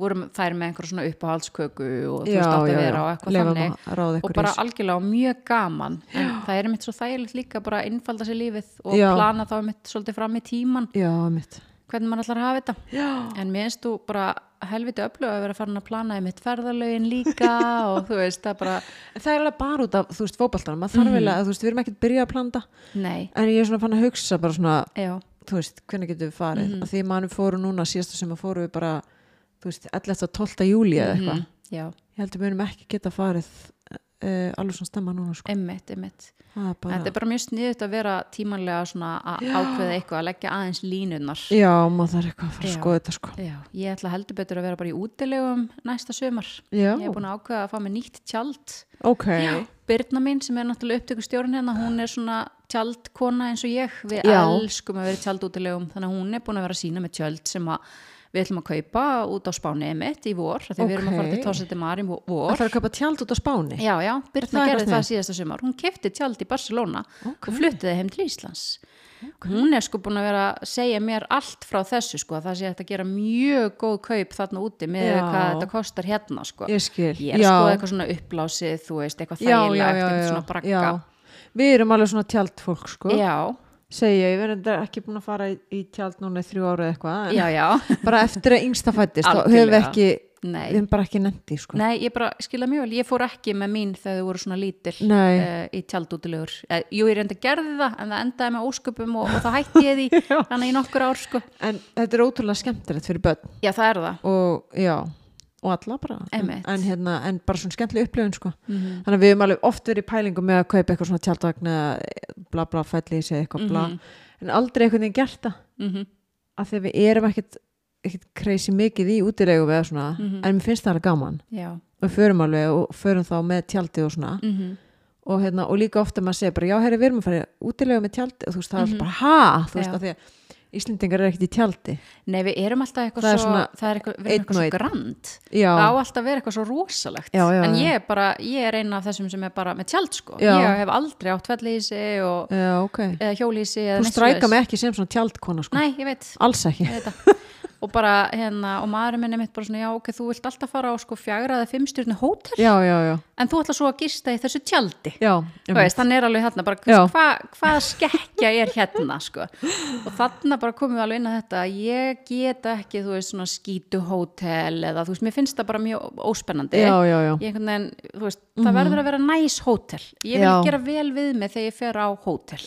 vorum þær með einhver svona uppáhaldsköku og þú veist átt að vera og eitthvað Leyfa þannig. að og bara algjörlega mjög gaman. En það er mitt svo þægilegt líka bara að innfalda sér lífið og Já. plana þá mitt svolítið fram í tíman já, hvernig maður ætlar að hafa þetta. Já, en mér finnst þú bara helviti öflug að vera farin að plana í mitt ferðalögin líka og þú veist, það bara það er alveg bara út af, þú veist, fótboltanum. Maður þarf vel að, þú veist, við erum ekkert byrjað að planta. Nei, en ég er svona fann að hugsa bara svona já, þú veist, hvernig getum við farið? Mm því mann fóru núna síðasta sem að fóru við bara þú veist, 11. og 12. júli eða eitthvað já, ég heldur við erum ekki geta farið uh, alveg svona stemma núna sko. emmitt, emmitt það er bara, Þetta er bara mjög sniðut að vera tímanlega svona að ákveða eitthvað, að leggja aðeins línunar. já, maður þarf eitthvað að fara að skoða þetta sko. Já, ég ætla heldur betur að vera bara í útilegum næsta sömar. já, Ég hef búin að ákveða að fá mig nýtt tjald. ok Birna mín sem er náttúrulega upptökustjórun hérna, hún er svona tjaldkona eins og ég. Við Já. elskum að vera tjaldútilegum, þannig að hún er búin að vera sína með tjöld sem að við ætlum að kaupa út á Spáni emitt í vor, því við erum að fara til Tórseti Mar í vor. það þarf að köpa tjald út á Spáni Já, já, Birna gerði það síðasta sumar. Hún kefti tjald í Barcelona Ok. og fluttiði heim til Íslands. Hún er sko búin að vera að segja mér allt frá þessu sko, að það sé að gera mjög góð kaup þarna úti með Já. hvað þetta kostar hérna sko. ég Ég er sko eitthvað svona upplásið, þú veist, eitthvað já, já, þægilegt, já, eitthvað já, svona bragga. já. við erum alveg svona tjaldfólk sko. Já, segja, ég enda ekki búin að fara í, í tjald núna í þrjú ára eða eitthvað já, já, bara eftir að yngsta fættist þá höfum við ekki, við nei. höfum bara ekki nefndi sko. Nei, ég bara skilða mjög vel, ég fór ekki með mín þegar þau voru svona lítil uh, í tjaldútilegur. Uh, jú, ég reynda gerði það, en það endaði með ósköpum og, og það hætti ég því, þannig í nokkur ár sko. en þetta er ótrúlega skemmtilegt fyrir börn Já, það er það. og og alla bara en, hérna, en bara svona skemmtileg upplifun sko. Mm þannig að við höfum alveg oft verið í pælingu með að kaupa eitthvað svona tjaldvagn eða bla bla sig eitthvað bla Mhm. en aldrei einhvern veginn gert það -hmm. af því að við erum ekkert, ekkert crazy mikið í útilegum eða svona Mhm. en mér finnst það alveg gaman Já. við förum alveg og förum þá með tjaldi og svona Mm og, hérna, og líka ofta maður segir bara já herri við erum að fara útilegu með tjaldi og þú veist það Mhm. er bara ha þú veist af því að Íslendingar er ekkert í tjaldi Nei, við erum alltaf eitthvað Það svo, það er eitthvað, eitthvað svo grand. já, Það á alltaf að vera eitthvað svo rosalegt. Já, já, en ég er bara, ég er eina af þessum sem er bara með tjald, sko. Ég hef aldrei átt fellísi og, já ok eða hjólísi þú svoleiðis. mig ekki sem svona tjaldkona sko. Nei, ég veit, alls ekki ég veit. og bara, hérna, og maðurinn minn er mitt bara svona, já, ok, þú vilt alltaf fara á, sko, fjagra eða fimmstjórnu hótel, já, já, já, en þú ætla svo að gista í þessu tjaldi. já Þú veist, hann er alveg hérna bara, Já. hva, hvað skekkja er hérna sko. og þarna bara komum við alveg inn að þetta að ég get ekki, þú veist, svona skítu hótel eða þú veist, mér finnst það bara mjög óspennandi. Já, já, já, ég einhvern veginn, þú veist, það verður að vera næs hótel, ég vil gera vel við mig þegar ég fer á hótel.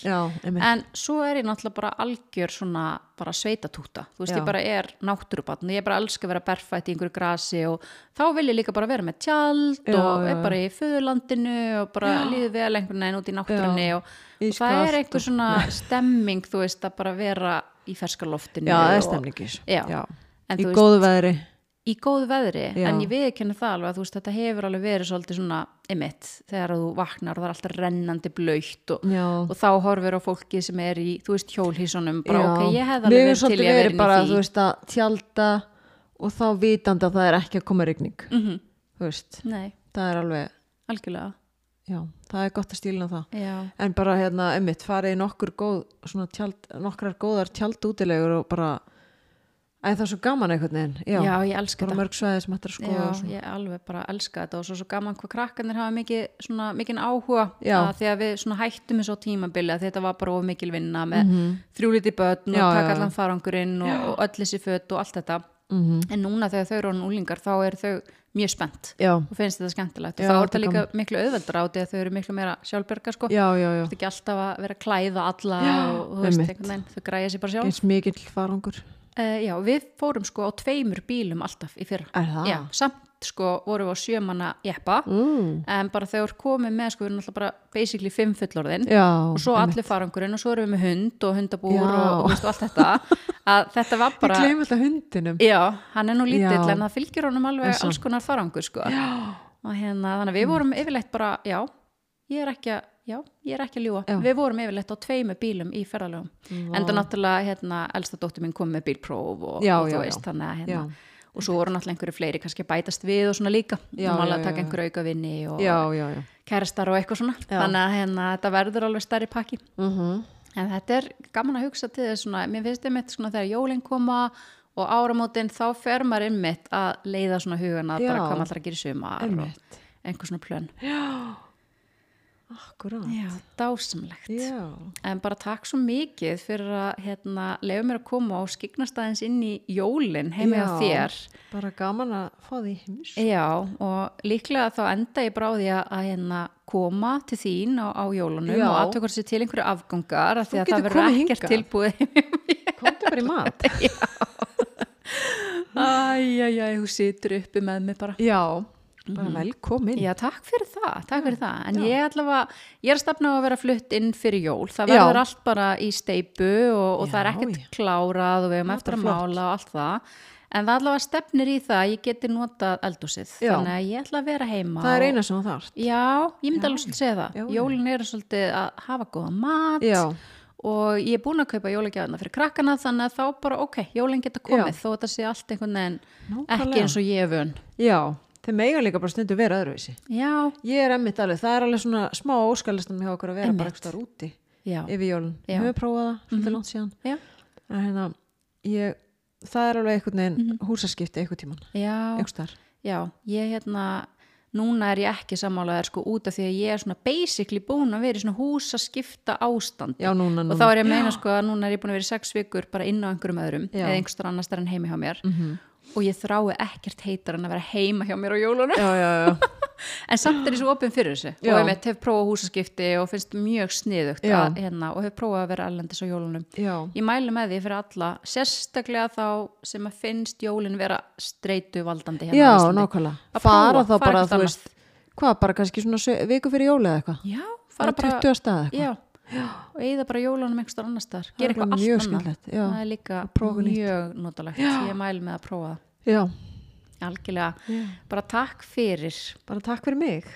En svo er ég náttúrulega bara algjör svona bara sveitatúta. Þú veist, Já. ég bara er náttúrubatn ég bara elska að vera berfætt í einhverju grasi og þá vil ég líka bara vera með tjald Já, og er bara í föðurlandinu og bara líður vel einhvern veginn út í náttúrunni og, og það er einhver svona stemming þú veist, að bara vera í ferskaloftinu Já, það er og- stemningis. En Í góðu veðri í góðu veðri, Já. en ég viðkenni það alveg að þú veist, þetta hefur alveg verið svolítið svona emitt, þegar þú vaknar og það er alltaf rennandi blöytt og, og þá horfir á fólki sem er í, þú veist, hjólhísunum bara Já. ok, ég Mér alveg verið til svolítið í að vera verið inn bara, í þú því veist, að tjálta og þá vitandi að það er ekki að koma rigning Mhm. þú veist, Nei, það er alveg algjörlega. Já, það er gott að stílna það. Já, en bara hérna, emmitt, farið í nokkur góð æ, það er svo gaman einhvern veginn já, já, ég elska þetta. mörg svæði sem hættir að skoða Já, ég alveg bara elska þetta og svo, svo gaman hvað krakkarnir hafa mikið, svona, mikið áhuga að því að við svona hættum þessu á tímabili að þetta var bara of mikil vinna með mm -hmm. þrjúliti börn og taka allan farangurinn og, og öll þessi fött og allt þetta. Mhm. en núna þegar þau eru orðin úlingar þá eru þau mjög spennt já, og finnst þetta skemmtilegt. Og þá er þetta er líka miklu auðveldra á því að þau eru miklu meira sjálfberga sko. Já, já, já. Þetta er ekki alltaf að vera að klæða alla Já, og þú veist, þau græja sér bara sjálf. Eins mikill farangur uh, Já, við fórum sko á tveimur bílum alltaf í fyrra er það? Já, samt sko vorum við á sjömanna jeppa mm. en bara þegar við komum með sko við erum alltaf bara basically fimm fullorðin já og svo einmitt. allir farangurinn og svo erum við með hund og hundabúr Já. og, og, allt þetta að þetta var bara gleym alltaf hundinum Já, hann er nú lítill en það fylgir honum alveg alls konar farangur sko. og hérna þannig að við vorum yfirleitt bara, já, ég er ekki að já, ég er ekki að ljúa, Já. við vorum yfirleitt á tveimu bílum í ferðalögum Vá. en það náttúrulega, hérna, elsta dóttir mín kom með bílpróf og, Já, og já, þú já. veist, þannig að hérna Já. og svo voru náttúrulega einhverju fleiri kannski bætast við og svona líka, Já, náttúrulega já, að taka já, já. einhverju auka vinni og já, já, já kærastar og eitthvað svona Já. þannig að hérna, þetta verður alveg stærri pakki mm En þetta er gaman að hugsa til þess svona, mér finnst einmitt svona þegar jólinn koma og áramótin þá fer maður einmitt að leiða svona hugana Já. bara hvað maður ætlar að gera í sumar og einhver svona plön. Akkurát Já, dásamlegt. já, En bara takk svo mikið fyrir að hérna, leiða mér að koma og skiknast aðeins inn í jólinn heimi á Já. þér. bara gaman að fá því heims Já, og líklega þá enda ég því að, hérna koma til þín á, á jólunum Já. og aðtökur sér til einhverju afgangar af því að það verður ekkert tilbúið komdu bara í mat Æjæjæj, þú situr uppi með mig bara. já, bara velkomin Já, takk fyrir það, takk fyrir það. En ég ætla að, ég er að stefna á að vera flutt inn fyrir jól. Það Já. verður allt bara í steipu og, og það er Já, ekkert já. klárað og við hefum Það er eftir að flott. mála og allt það. En það allavega stefnir í það að ég geti notað eldúsið. Já. Þannig að ég ætla að vera heima. það er eina sem þú þarft Já, ég myndi Já. alveg svolítið segja það. Já, já. Jólin eru svolítið að hafa góða mat já, og ég er búin að kaupa jólagjafna fyrir krakkana þannig að þá bara, ok, jólin geta komið Já. þó þetta sé allt einhvern veginn Nákvæmlega. ekki eins og ég er vön. já, þeir mega líka bara stundu vera öðruvísi. Já, ég er emmitt alveg, það er alveg svona smá óskalistum hjá okkur að vera bara eitthvað úti já, yfir jólun, við höfum prófað það svolítið langt síðan. Já, en hérna, ég það er alveg einhvern veginn Mhm. húsaskipti einhvern tíman, já, já, ég hérna, núna er ég ekki sammálaðar sko út af því að ég er svona basically búin að vera í svona húsaskipta ástand já, núna, núna. og þá er ég að meina sko að núna er ég búin að vera í sex vikur bara inn á einhverjum öðrum eða einhverstur annars þar en heimi hjá mér. Mhm. Og ég þrái ekkert heitar en að vera heima hjá mér á jólunum. Já, já, já, en samt er ég svo opinn fyrir þessu. Og ég mitt hef prófað húsaskipti og finnst mjög sniðugt að, hérna, og hef prófað að vera allendis á jólunum. Já. ég mæli með því fyrir alla sérstaklega þá sem að finnst jólin vera streitu valdandi hérna já nákvæmlega, fara þá bara, þú veist hvað, bara kannski svona viku fyrir jóli eða eitthvað? Já, fara bara 20 stað eitthvað já, og eigða bara jólunum einhverstar annar er gera eitthvað allt annað. það er líka mjög notalegt. Ég mæli með að prófa algjörlega, bara takk fyrir. Bara takk fyrir mig